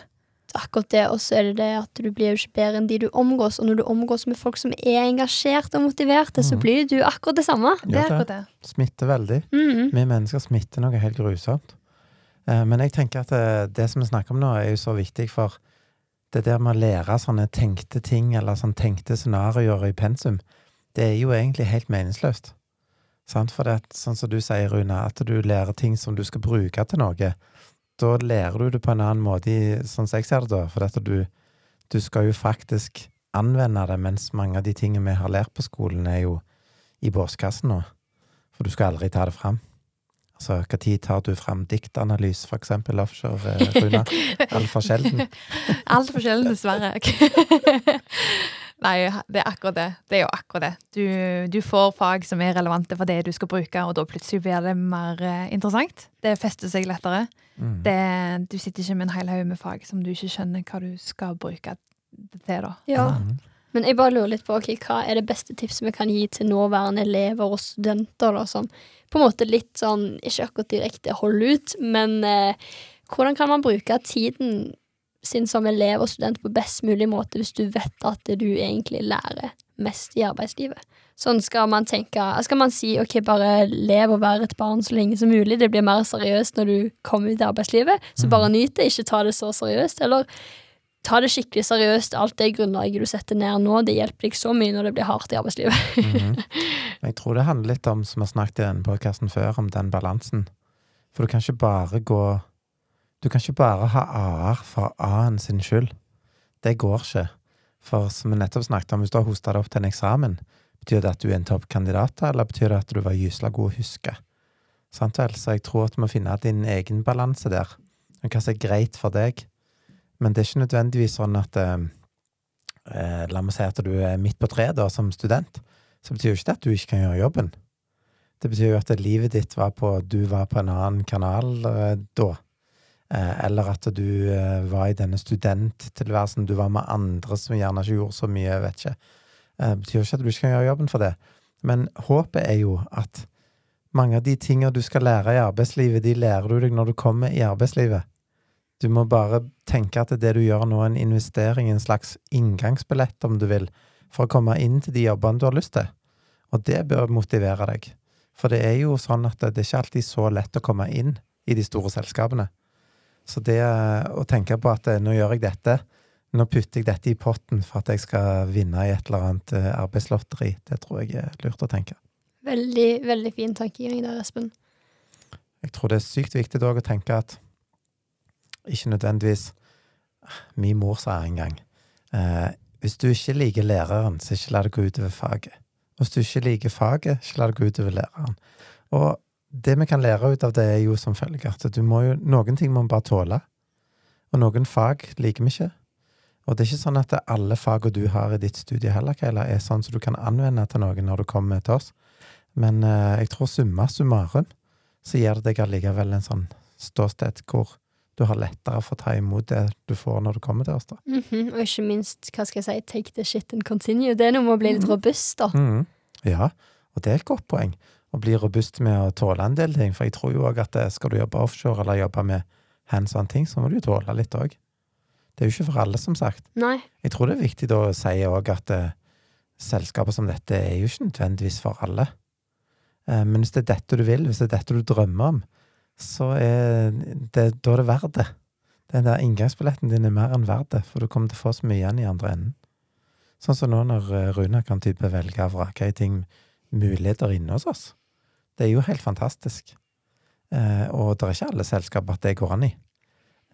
Speaker 1: Akkurat det, og så er det det at du blir jo ikke bedre enn de du omgås. Og når du omgås med folk som er engasjerte og motiverte, så
Speaker 3: Mhm.
Speaker 1: blir du akkurat det samme.
Speaker 2: Det er akkurat det.
Speaker 3: Smitter veldig.
Speaker 1: Mm.
Speaker 3: Vi mennesker smitter noe helt grusomt. Eh, Men jeg tenker at eh, det som vi snakker om nå, er jo så viktig for det der med å lære sånne tenkte ting, eller sånne tenkte scenarioer i pensum, det er jo egentlig helt meningsløst. Sant? For det, at, sånn som du sier, Rune, at du lærer ting som du skal bruke til noe. Da lærer du det på en annen måte, sånn som jeg ser det da. For at du, du skal jo faktisk anvende det, mens mange av de tingene vi har lært på skolen, er jo i båskassen nå. For du skal aldri ta det fram. Altså, når tar du fram diktanalyse, for eksempel, offshore, eh, Runa? Altfor sjelden.
Speaker 2: Altfor sjelden, dessverre. Nei, det er akkurat det. Det er jo akkurat det. Du, du får fag som er relevante for det du skal bruke, og da plutselig blir det mer eh, interessant. Det fester seg lettere.
Speaker 3: Mm.
Speaker 2: Det, du sitter ikke med en hel haug med fag som du ikke skjønner hva du skal bruke det til, da.
Speaker 1: Ja.
Speaker 3: Mm.
Speaker 1: Men jeg bare lurer litt på okay, hva er det beste tipset vi kan gi til nåværende elever og studenter, da, som på en måte litt sånn, ikke akkurat direkte hold ut, men eh, hvordan kan man bruke tiden sin som elev og student på best mulig måte hvis du vet at du egentlig lærer mest i arbeidslivet? Sånn skal man tenke Skal man si ok, bare lev og være et barn så lenge som mulig, det blir mer seriøst når du kommer ut i arbeidslivet, så bare nyt det, ikke ta det så seriøst, eller ta det skikkelig seriøst. Alt det grunnlaget du setter ned nå, det hjelper deg så mye når det blir hardt i arbeidslivet.
Speaker 3: mm -hmm. jeg tror det handler litt om, som vi har snakket i denne podkasten før, om den balansen. For du kan ikke bare gå Du kan ikke bare ha A-er for A-en sin skyld. Det går ikke. For som vi nettopp snakket om, hvis du har hosta deg opp til en eksamen, betyr det at du er en toppkandidat, eller betyr det at du var gysla god å huske? Sant vel? Så jeg tror at du må finne din egen balanse der, og hva som er greit for deg. Men det er ikke nødvendigvis sånn at eh, eh, La meg si at du er midt på treet da, som student så betyr jo ikke det at du ikke kan gjøre jobben. Det betyr jo at livet ditt var på Du var på en annen kanal eh, da. Eh, eller at du eh, var i denne studenttilværelsen. Du var med andre som gjerne ikke gjorde så mye, vet ikke. Eh, det betyr jo ikke at du ikke kan gjøre jobben for det. Men håpet er jo at mange av de tingene du skal lære i arbeidslivet, de lærer du deg når du kommer i arbeidslivet. Du må bare tenke at det du gjør nå, er en investering, en slags inngangsbillett, om du vil, for å komme inn til de jobbene du har lyst til. Og det bør motivere deg. For det er jo sånn at det er ikke alltid så lett å komme inn i de store selskapene. Så det å tenke på at eh, nå gjør jeg dette, nå putter jeg dette i potten for at jeg skal vinne i et eller annet eh, arbeidslotteri, det tror jeg er lurt å tenke.
Speaker 1: Veldig, veldig fin tankegang der, Espen.
Speaker 3: Jeg tror det er sykt viktig òg å tenke at ikke nødvendigvis Min mor sa en gang eh, hvis du ikke liker læreren, så ikke la det gå utover faget. Hvis du ikke liker faget, ikke la det gå utover læreren. Og det vi kan lære ut av det, er jo som følger at du må jo, noen ting må vi bare tåle, og noen fag liker vi ikke. Og det er ikke sånn at alle fagene du har i ditt studie heller, Keila, er sånn som du kan anvende til noen når du kommer til oss. Men eh, jeg tror summa summarum så gir det deg allikevel en sånn ståsted hvor du har lettere for å ta imot det du får når du kommer til oss, da.
Speaker 1: Mhm, Og ikke minst, hva skal jeg si, take the shit and continue. Det er noe med å bli litt robust, da.
Speaker 3: Mhm. Ja, og det er et godt poeng. Å bli robust med å tåle en del ting. For jeg tror jo òg at det, skal du jobbe offshore eller jobbe med hands on ting, så må du jo tåle litt òg. Det er jo ikke for alle, som sagt.
Speaker 1: Nei.
Speaker 3: Jeg tror det er viktig da å si òg at eh, selskaper som dette er jo ikke nødvendigvis for alle. Eh, men hvis det er dette du vil, hvis det er dette du drømmer om, så er det, da er det verdt det. Den der inngangsbilletten din er mer enn verdt det, for du kommer til å få så mye igjen i andre enden. Sånn som nå når Rune Runa kan type velge og vrake i ting, muligheter inne hos oss. Det er jo helt fantastisk. Eh, og det er ikke alle selskaper at det går an i.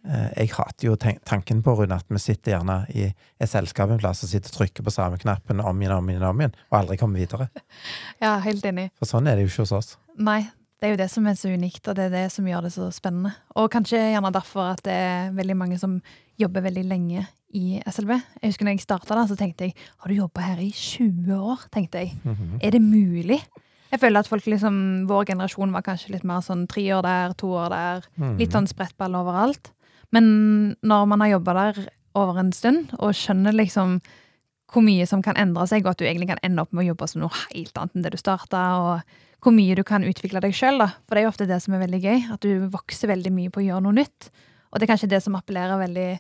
Speaker 3: Eh, jeg hater jo tanken på, Rune, at vi sitter gjerne i et selskap en plass og sitter og trykker på samme knappen om igjen, om igjen, om igjen, og aldri kommer videre.
Speaker 2: Ja, helt enig.
Speaker 3: For sånn er det jo ikke hos oss.
Speaker 2: Nei, det er jo det som er så unikt, og det er det som gjør det så spennende. Og kanskje gjerne derfor at det er veldig mange som jobber veldig lenge i SLB. Jeg husker når jeg starta der, så tenkte jeg har du jobba her i 20 år? tenkte jeg.
Speaker 3: Mhm.
Speaker 2: Er det mulig? Jeg føler at folk liksom, Vår generasjon var kanskje litt mer sånn tre år der, to år der.
Speaker 3: Mhm.
Speaker 2: Litt sånn sprettball overalt. Men når man har jobba der over en stund, og skjønner liksom hvor mye som kan endre seg, og at du egentlig kan ende opp med å jobbe som noe helt annet enn det du starta, og hvor mye du kan utvikle deg sjøl. For det er jo ofte det som er veldig gøy, at du vokser veldig mye på å gjøre noe nytt. Og det er kanskje det som appellerer veldig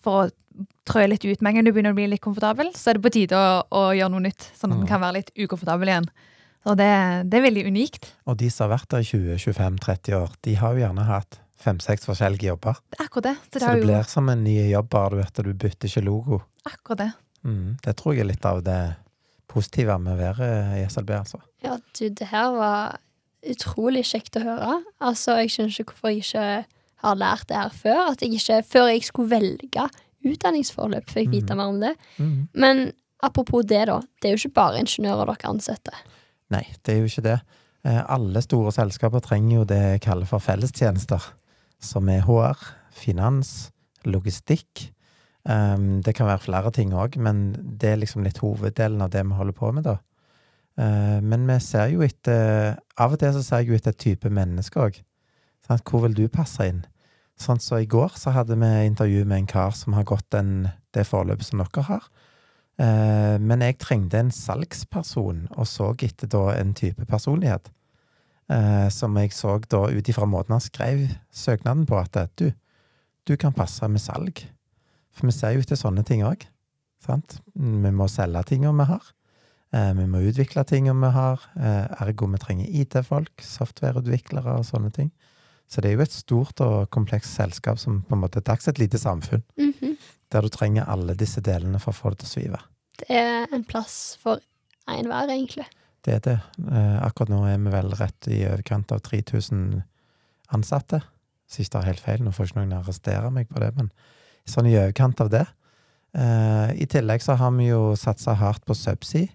Speaker 2: for å trø litt ut. Med en gang du begynner å bli litt komfortabel, så er det på tide å, å gjøre noe nytt, sånn at den
Speaker 3: Mm.
Speaker 2: kan være litt ukomfortabel igjen. Så det, det er veldig unikt.
Speaker 3: Og de som har vært der i 20-25-30 år, de har jo gjerne hatt fem-seks forskjellige jobber.
Speaker 2: Det er akkurat det. Så det,
Speaker 3: Så det
Speaker 2: jo
Speaker 3: blir som en ny jobb, bare du vet at du bytter ikke logo.
Speaker 2: akkurat det.
Speaker 3: Mm, det tror jeg er litt av det positive med å være i SLB, altså.
Speaker 1: Ja, du, det her var utrolig kjekt å høre. Altså, jeg skjønner ikke hvorfor jeg ikke har lært det her før. At jeg ikke, før jeg skulle velge utdanningsforløp, fikk vite
Speaker 3: Mhm.
Speaker 1: mer om det.
Speaker 3: Mm.
Speaker 1: Men apropos det, da. Det er jo ikke bare ingeniører dere ansetter.
Speaker 3: Nei, det er jo ikke det. Eh, Alle store selskaper trenger jo det jeg kaller for fellestjenester, som er HR, finans, logistikk. Um, det kan være flere ting òg, men det er liksom litt hoveddelen av det vi holder på med, da. Uh, men vi ser jo etter Av og til så ser jeg jo etter et type menneske òg. Hvor vil du passe inn? Sånn så I går så hadde vi intervju med en kar som har gått den, det forløpet som dere har. Eh, men jeg trengte en salgsperson, og så etter da en type personlighet. Eh, som jeg så da ut ifra måten han skrev søknaden på, at du, du kan passe med salg. For vi ser jo etter sånne ting òg. Vi må selge tinga vi har. Eh, vi må utvikle tinga vi har. Eh, ergo vi trenger IT-folk, softwareutviklere og sånne ting. Så det er jo et stort og komplekst selskap som på en måte er dags et lite samfunn.
Speaker 1: Mhm.
Speaker 3: der du trenger alle disse delene for å få det til å svive.
Speaker 1: Det er en plass for enhver, egentlig.
Speaker 3: Det er det. Eh, akkurat nå er vi vel rett i overkant av 3000 ansatte. Så jeg tar helt feil, nå får ikke noen arrestere meg på det, men sånn i overkant av det. Eh, I tillegg så har vi jo satsa hardt på Subsea.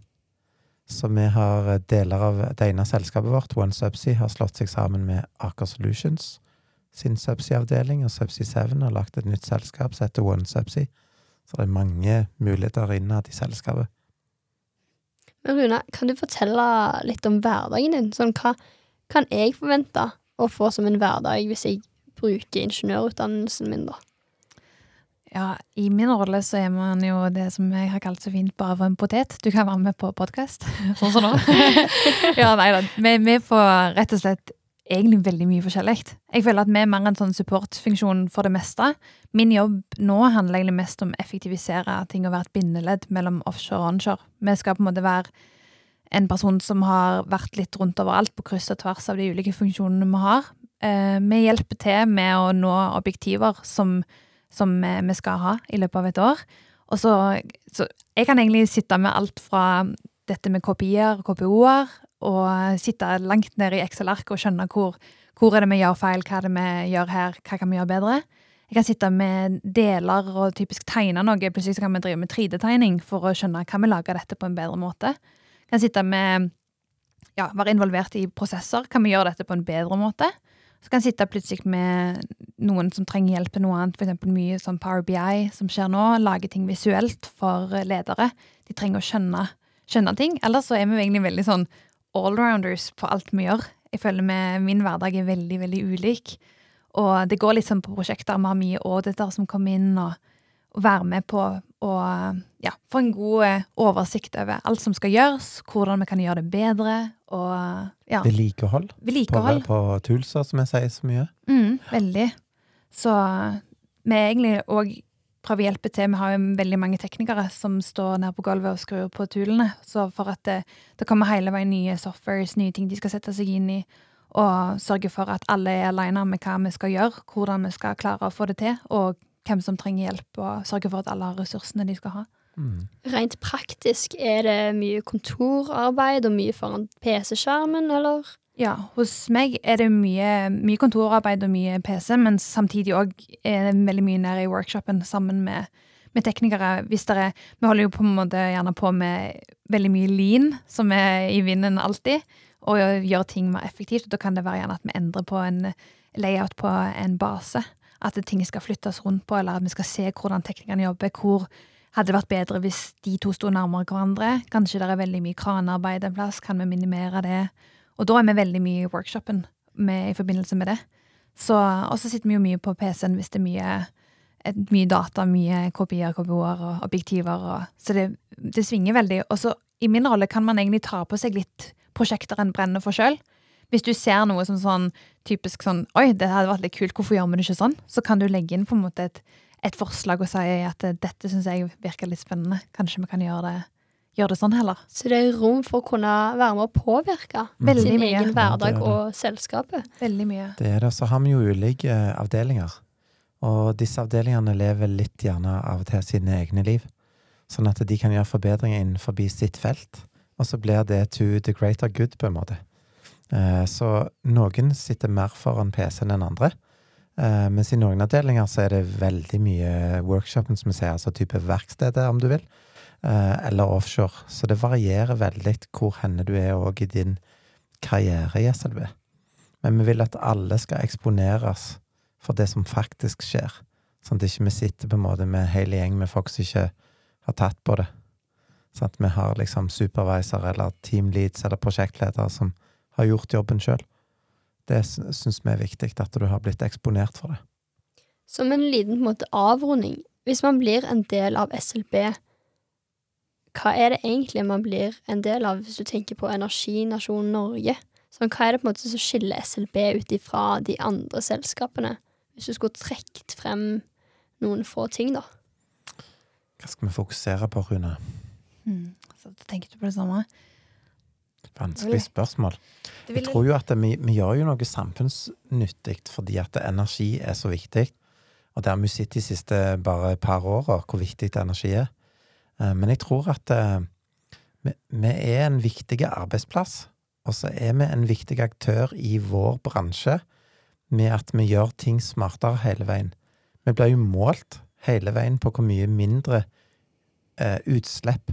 Speaker 3: Så vi har eh, deler av det ene selskapet vårt, OneSubsea, har slått seg sammen med Aker Solutions sin Subsea-avdeling, og Subsea 7 har lagt et nytt selskap som heter OneSubsea. Så det er mange muligheter innad i selskapet.
Speaker 1: Men Runa, kan du fortelle litt om hverdagen din? Sånn, hva kan jeg forvente å få som en hverdag hvis jeg bruker ingeniørutdannelsen min, da?
Speaker 2: Ja, i min rolle så er man jo det som jeg har kalt så fint bare for en potet. Du kan være med på podkast, sånn som nå. ja, nei da. Vi, vi får rett og slett egentlig veldig mye forskjellig. Jeg føler at vi er mer en sånn supportfunksjon for det meste. Min jobb nå handler egentlig mest om å effektivisere ting og være et bindeledd mellom offshore og onshore. Vi skal på en måte være en person som har vært litt rundt overalt på kryss og tvers av de ulike funksjonene vi har. Eh, vi hjelper til med å nå objektiver som, som vi skal ha i løpet av et år. Og så, så jeg kan egentlig sitte med alt fra dette med KPI-er og KPO-er, og sitte langt nede i Excel-arket og skjønne hvor, hvor er det vi gjør feil, hva er det vi gjør her, hva kan vi gjøre bedre. Jeg kan sitte med deler og typisk tegne noe. Plutselig kan vi drive med 3D-tegning for å skjønne kan vi lage dette på en bedre måte. Jeg kan sitte med ja, være involvert i prosesser. Kan vi gjøre dette på en bedre måte? Så kan jeg sitte plutselig med noen som trenger hjelp til noe annet, f.eks. mye sånn Power BI som skjer nå. Lage ting visuelt for ledere. De trenger å skjønne, skjønne ting. Ellers så er vi egentlig veldig sånn allrounders på alt vi gjør. Jeg føler med min hverdag er veldig, veldig ulik. Og det går litt sånn på prosjekter. Vi har mye auditor som kommer inn og, og være med på å ja, få en god eh, oversikt over alt som skal gjøres, hvordan vi kan gjøre det bedre. Og ja.
Speaker 3: Vedlikehold
Speaker 2: Vedlikehold.
Speaker 3: på, på Tulsa, som jeg sier så mye.
Speaker 2: Mm, veldig. Så vi er egentlig òg prøver å hjelpe til. Vi har jo veldig mange teknikere som står nede på gulvet og skrur på tulene. Så for at det, det kommer hele veien nye softwares, nye ting de skal sette seg inn i, og sørge for at alle er alene med hva vi skal gjøre, hvordan vi skal klare å få det til, og hvem som trenger hjelp, og sørge for at alle har ressursene de skal ha.
Speaker 3: Mm.
Speaker 1: Rent praktisk, er det mye kontorarbeid og mye foran PC-skjermen, eller?
Speaker 2: Ja, hos meg er det mye, mye kontorarbeid og mye PC, men samtidig òg er det veldig mye nede i workshopen sammen med, med teknikere. Hvis dere, vi holder jo på en måte gjerne på med veldig mye lean, som er i vinden alltid, og gjør ting mer effektivt. Da kan det være gjerne at vi endrer på en layout på en base. At ting skal flyttes rundt på, eller at vi skal se hvordan teknikerne jobber. Hvor hadde det vært bedre hvis de to sto nærmere hverandre? Kanskje det er veldig mye kranarbeid en plass, kan vi minimere det? Og da er vi veldig mye i workshopen med, i forbindelse med det. Og så sitter vi jo mye på PC-en hvis det er mye, et, mye data, mye kopier, KPO-er og objektiver. Og, så det, det, svinger veldig. Og så i min rolle kan man egentlig ta på seg litt prosjekter en brenner for sjøl. Hvis du ser noe som sånn typisk sånn Oi, det hadde vært litt kult, hvorfor gjør vi det ikke sånn? Så kan du legge inn på en måte et, et forslag og si at dette syns jeg virker litt spennende. Kanskje vi kan gjøre det gjøre det sånn heller.
Speaker 1: Så det er rom for å kunne være med å påvirke
Speaker 2: Veldig
Speaker 1: sin
Speaker 2: mye.
Speaker 1: egen hverdag
Speaker 3: Ja, det det.
Speaker 1: og selskapet.
Speaker 2: Veldig mye.
Speaker 3: Det er det. Så har vi jo ulike eh, avdelinger. Og disse avdelingene lever litt gjerne av og til sine egne liv. Sånn at de kan gjøre forbedringer innenfor sitt felt. Og så blir det to the greater good, på en måte. Eh, Så noen sitter mer foran PC-en enn andre. Eh, Mens i noen avdelinger så er det veldig mye workshopen, som vi ser, altså type verkstedet, om du vil. uh, Eller offshore. Så det varierer veldig hvor henne du er òg i din karriere i SLB. Men vi vil at alle skal eksponeres for det som faktisk skjer. Sånn at ikke vi sitter på en måte med en hel gjeng med folk som ikke har tatt på det. Sånn at vi har liksom supervisor eller team leads eller prosjektledere som har gjort jobben sjøl. Det syns vi er viktig, at du har blitt eksponert for det.
Speaker 1: Som en liten på en måte, avrunding, hvis man blir en del av SLB, hva er det egentlig man blir en del av, hvis du tenker på energinasjonen Norge? Sånn, hva er det på en måte som skiller SLB ut ifra de andre selskapene? Hvis du skulle trukket frem noen få ting, da.
Speaker 3: Hva skal vi fokusere på, Rune?
Speaker 2: Mm. Så tenker du på det samme?
Speaker 3: Vanskelig spørsmål. Jeg tror jo at vi, vi gjør jo noe samfunnsnyttig fordi at energi er så viktig. Og det har vi sett de siste bare par åra, hvor viktig energi er. Eh, Men jeg tror at eh, vi, er en viktig arbeidsplass, og så er vi en viktig aktør i vår bransje med at vi gjør ting smartere hele veien. Vi blir jo målt hele veien på hvor mye mindre eh, utslipp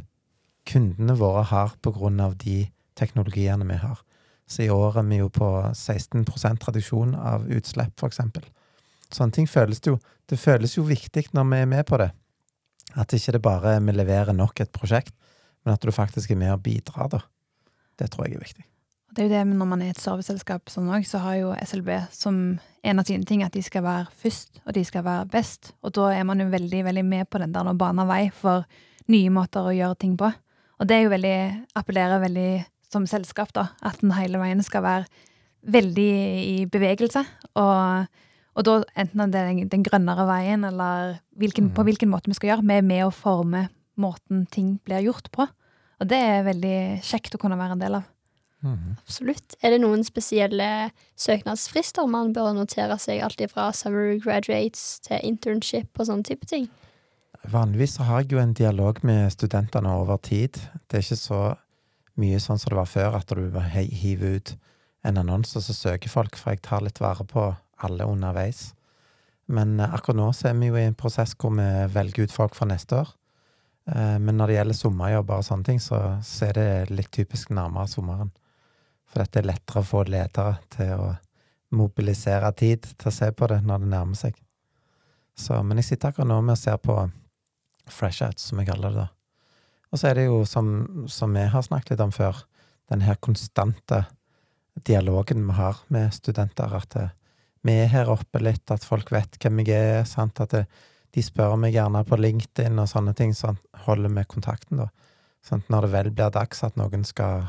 Speaker 3: kundene våre har på grunn av de teknologiene vi har. Så i år er vi jo på 16% reduksjon av utslipp, eksempel. Sånne ting føles det jo Det føles jo viktig når vi er med på det. At ikke det bare er vi leverer nok et prosjekt, men at du faktisk er med og bidrar, da. Det tror jeg er viktig.
Speaker 2: Det er jo det, Når man er et serviceselskap sånn også, så har jo SLB som en av sine ting at de skal være først, og de skal være best. Og da er man jo veldig veldig med på den der å bane vei for nye måter å gjøre ting på. Og det er jo veldig, appellerer veldig som selskap, da. At den hele veien skal være veldig i bevegelse. Og, og da enten det er den, den grønnere veien, eller hvilken, på hvilken måte vi skal gjøre. Vi er med å forme måten ting blir gjort på. Og det er veldig kjekt å kunne være en del av.
Speaker 3: Mm.
Speaker 1: Absolutt. Er det noen spesielle søknadsfrister man bør notere seg, alt fra summer graduates til internship og sånne type ting?
Speaker 3: Vanligvis så har jeg jo en dialog med studentene over tid. Det er ikke så mye sånn som det var før, at du hiver ut en annonse, så søker folk, for jeg tar litt vare på alle underveis. Men eh, akkurat nå så er vi jo i en prosess hvor vi velger ut folk for neste år. Eh, Men når det gjelder sommerjobber og sånne ting, så, så er det litt typisk nærmere sommeren. For dette er lettere å få ledere til å mobilisere tid til å se på det når det nærmer seg. Så, men jeg sitter akkurat nå med å se på fresh out, som jeg kaller det. da. Og så er det jo, som, som vi har snakket litt om før, den her konstante dialogen vi har med studenter. At eh, vi er her oppe litt, at folk vet hvem jeg er. sant? At det, de spør meg gjerne på LinkedIn og sånne ting, så holder vi kontakten, da. Sånn når det vel blir dags at noen skal,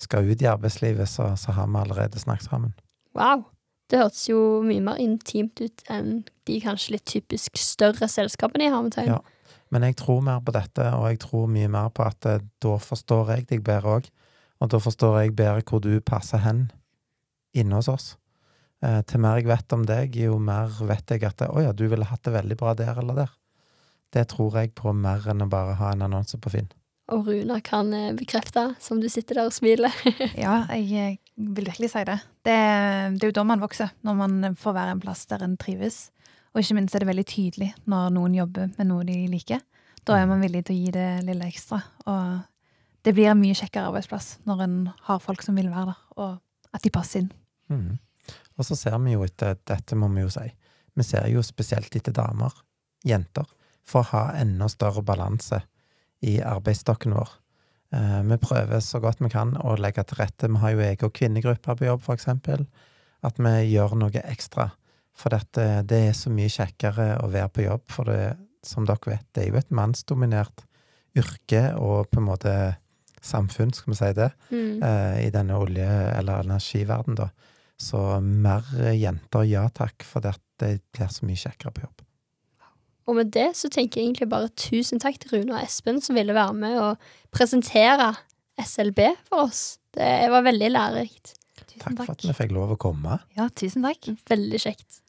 Speaker 3: skal ut i arbeidslivet, så, så har vi allerede snakket sammen.
Speaker 1: Wow! Det hørtes jo mye mer intimt ut enn de kanskje litt typisk større selskapene i hermetegn.
Speaker 3: Ja. Men jeg tror mer på dette, og jeg tror mye mer på at eh, da forstår jeg deg bedre òg. Og da forstår jeg bedre hvor du passer hen inne hos oss. Eh, til mer jeg vet om deg, jo mer vet jeg at å ja, du ville hatt det veldig bra der eller der. Det tror jeg på mer enn å bare ha en annonse på Finn.
Speaker 1: Og Runa kan eh, bekrefte, som du sitter der og smiler.
Speaker 2: Ja, jeg eh, vil virkelig si det. Det. Det er jo da man vokser, når man får være en plass der en trives. Og ikke minst er det veldig tydelig når noen jobber med noe de liker. Da er man villig til å gi det lille ekstra. Og det blir en mye kjekkere arbeidsplass når en har folk som vil være der, og at de passer inn.
Speaker 3: Mm. Og så ser vi jo etter Dette må vi jo si. Vi ser jo spesielt etter damer, jenter, for å ha enda større balanse i arbeidsstokken vår. Eh, vi prøver så godt vi kan å legge til rette. Vi har jo egen kvinnegruppe på jobb, for eksempel. At vi gjør noe ekstra. For dette, det er så mye kjekkere å være på jobb, for det, som dere vet, det er jo et mannsdominert yrke og på en måte samfunn, skal vi si det,
Speaker 1: Mm.
Speaker 3: eh, i denne olje- eller energiverdenen, da. Så mer jenter, ja takk, for det blir så mye kjekkere på jobb.
Speaker 1: Og med det så tenker jeg egentlig bare tusen takk til Rune og Espen som ville være med og presentere SLB for oss. Det var veldig lærerikt.
Speaker 2: Tusen
Speaker 3: Takk for at vi fikk lov å komme.
Speaker 2: Ja, tusen takk.
Speaker 1: Veldig kjekt.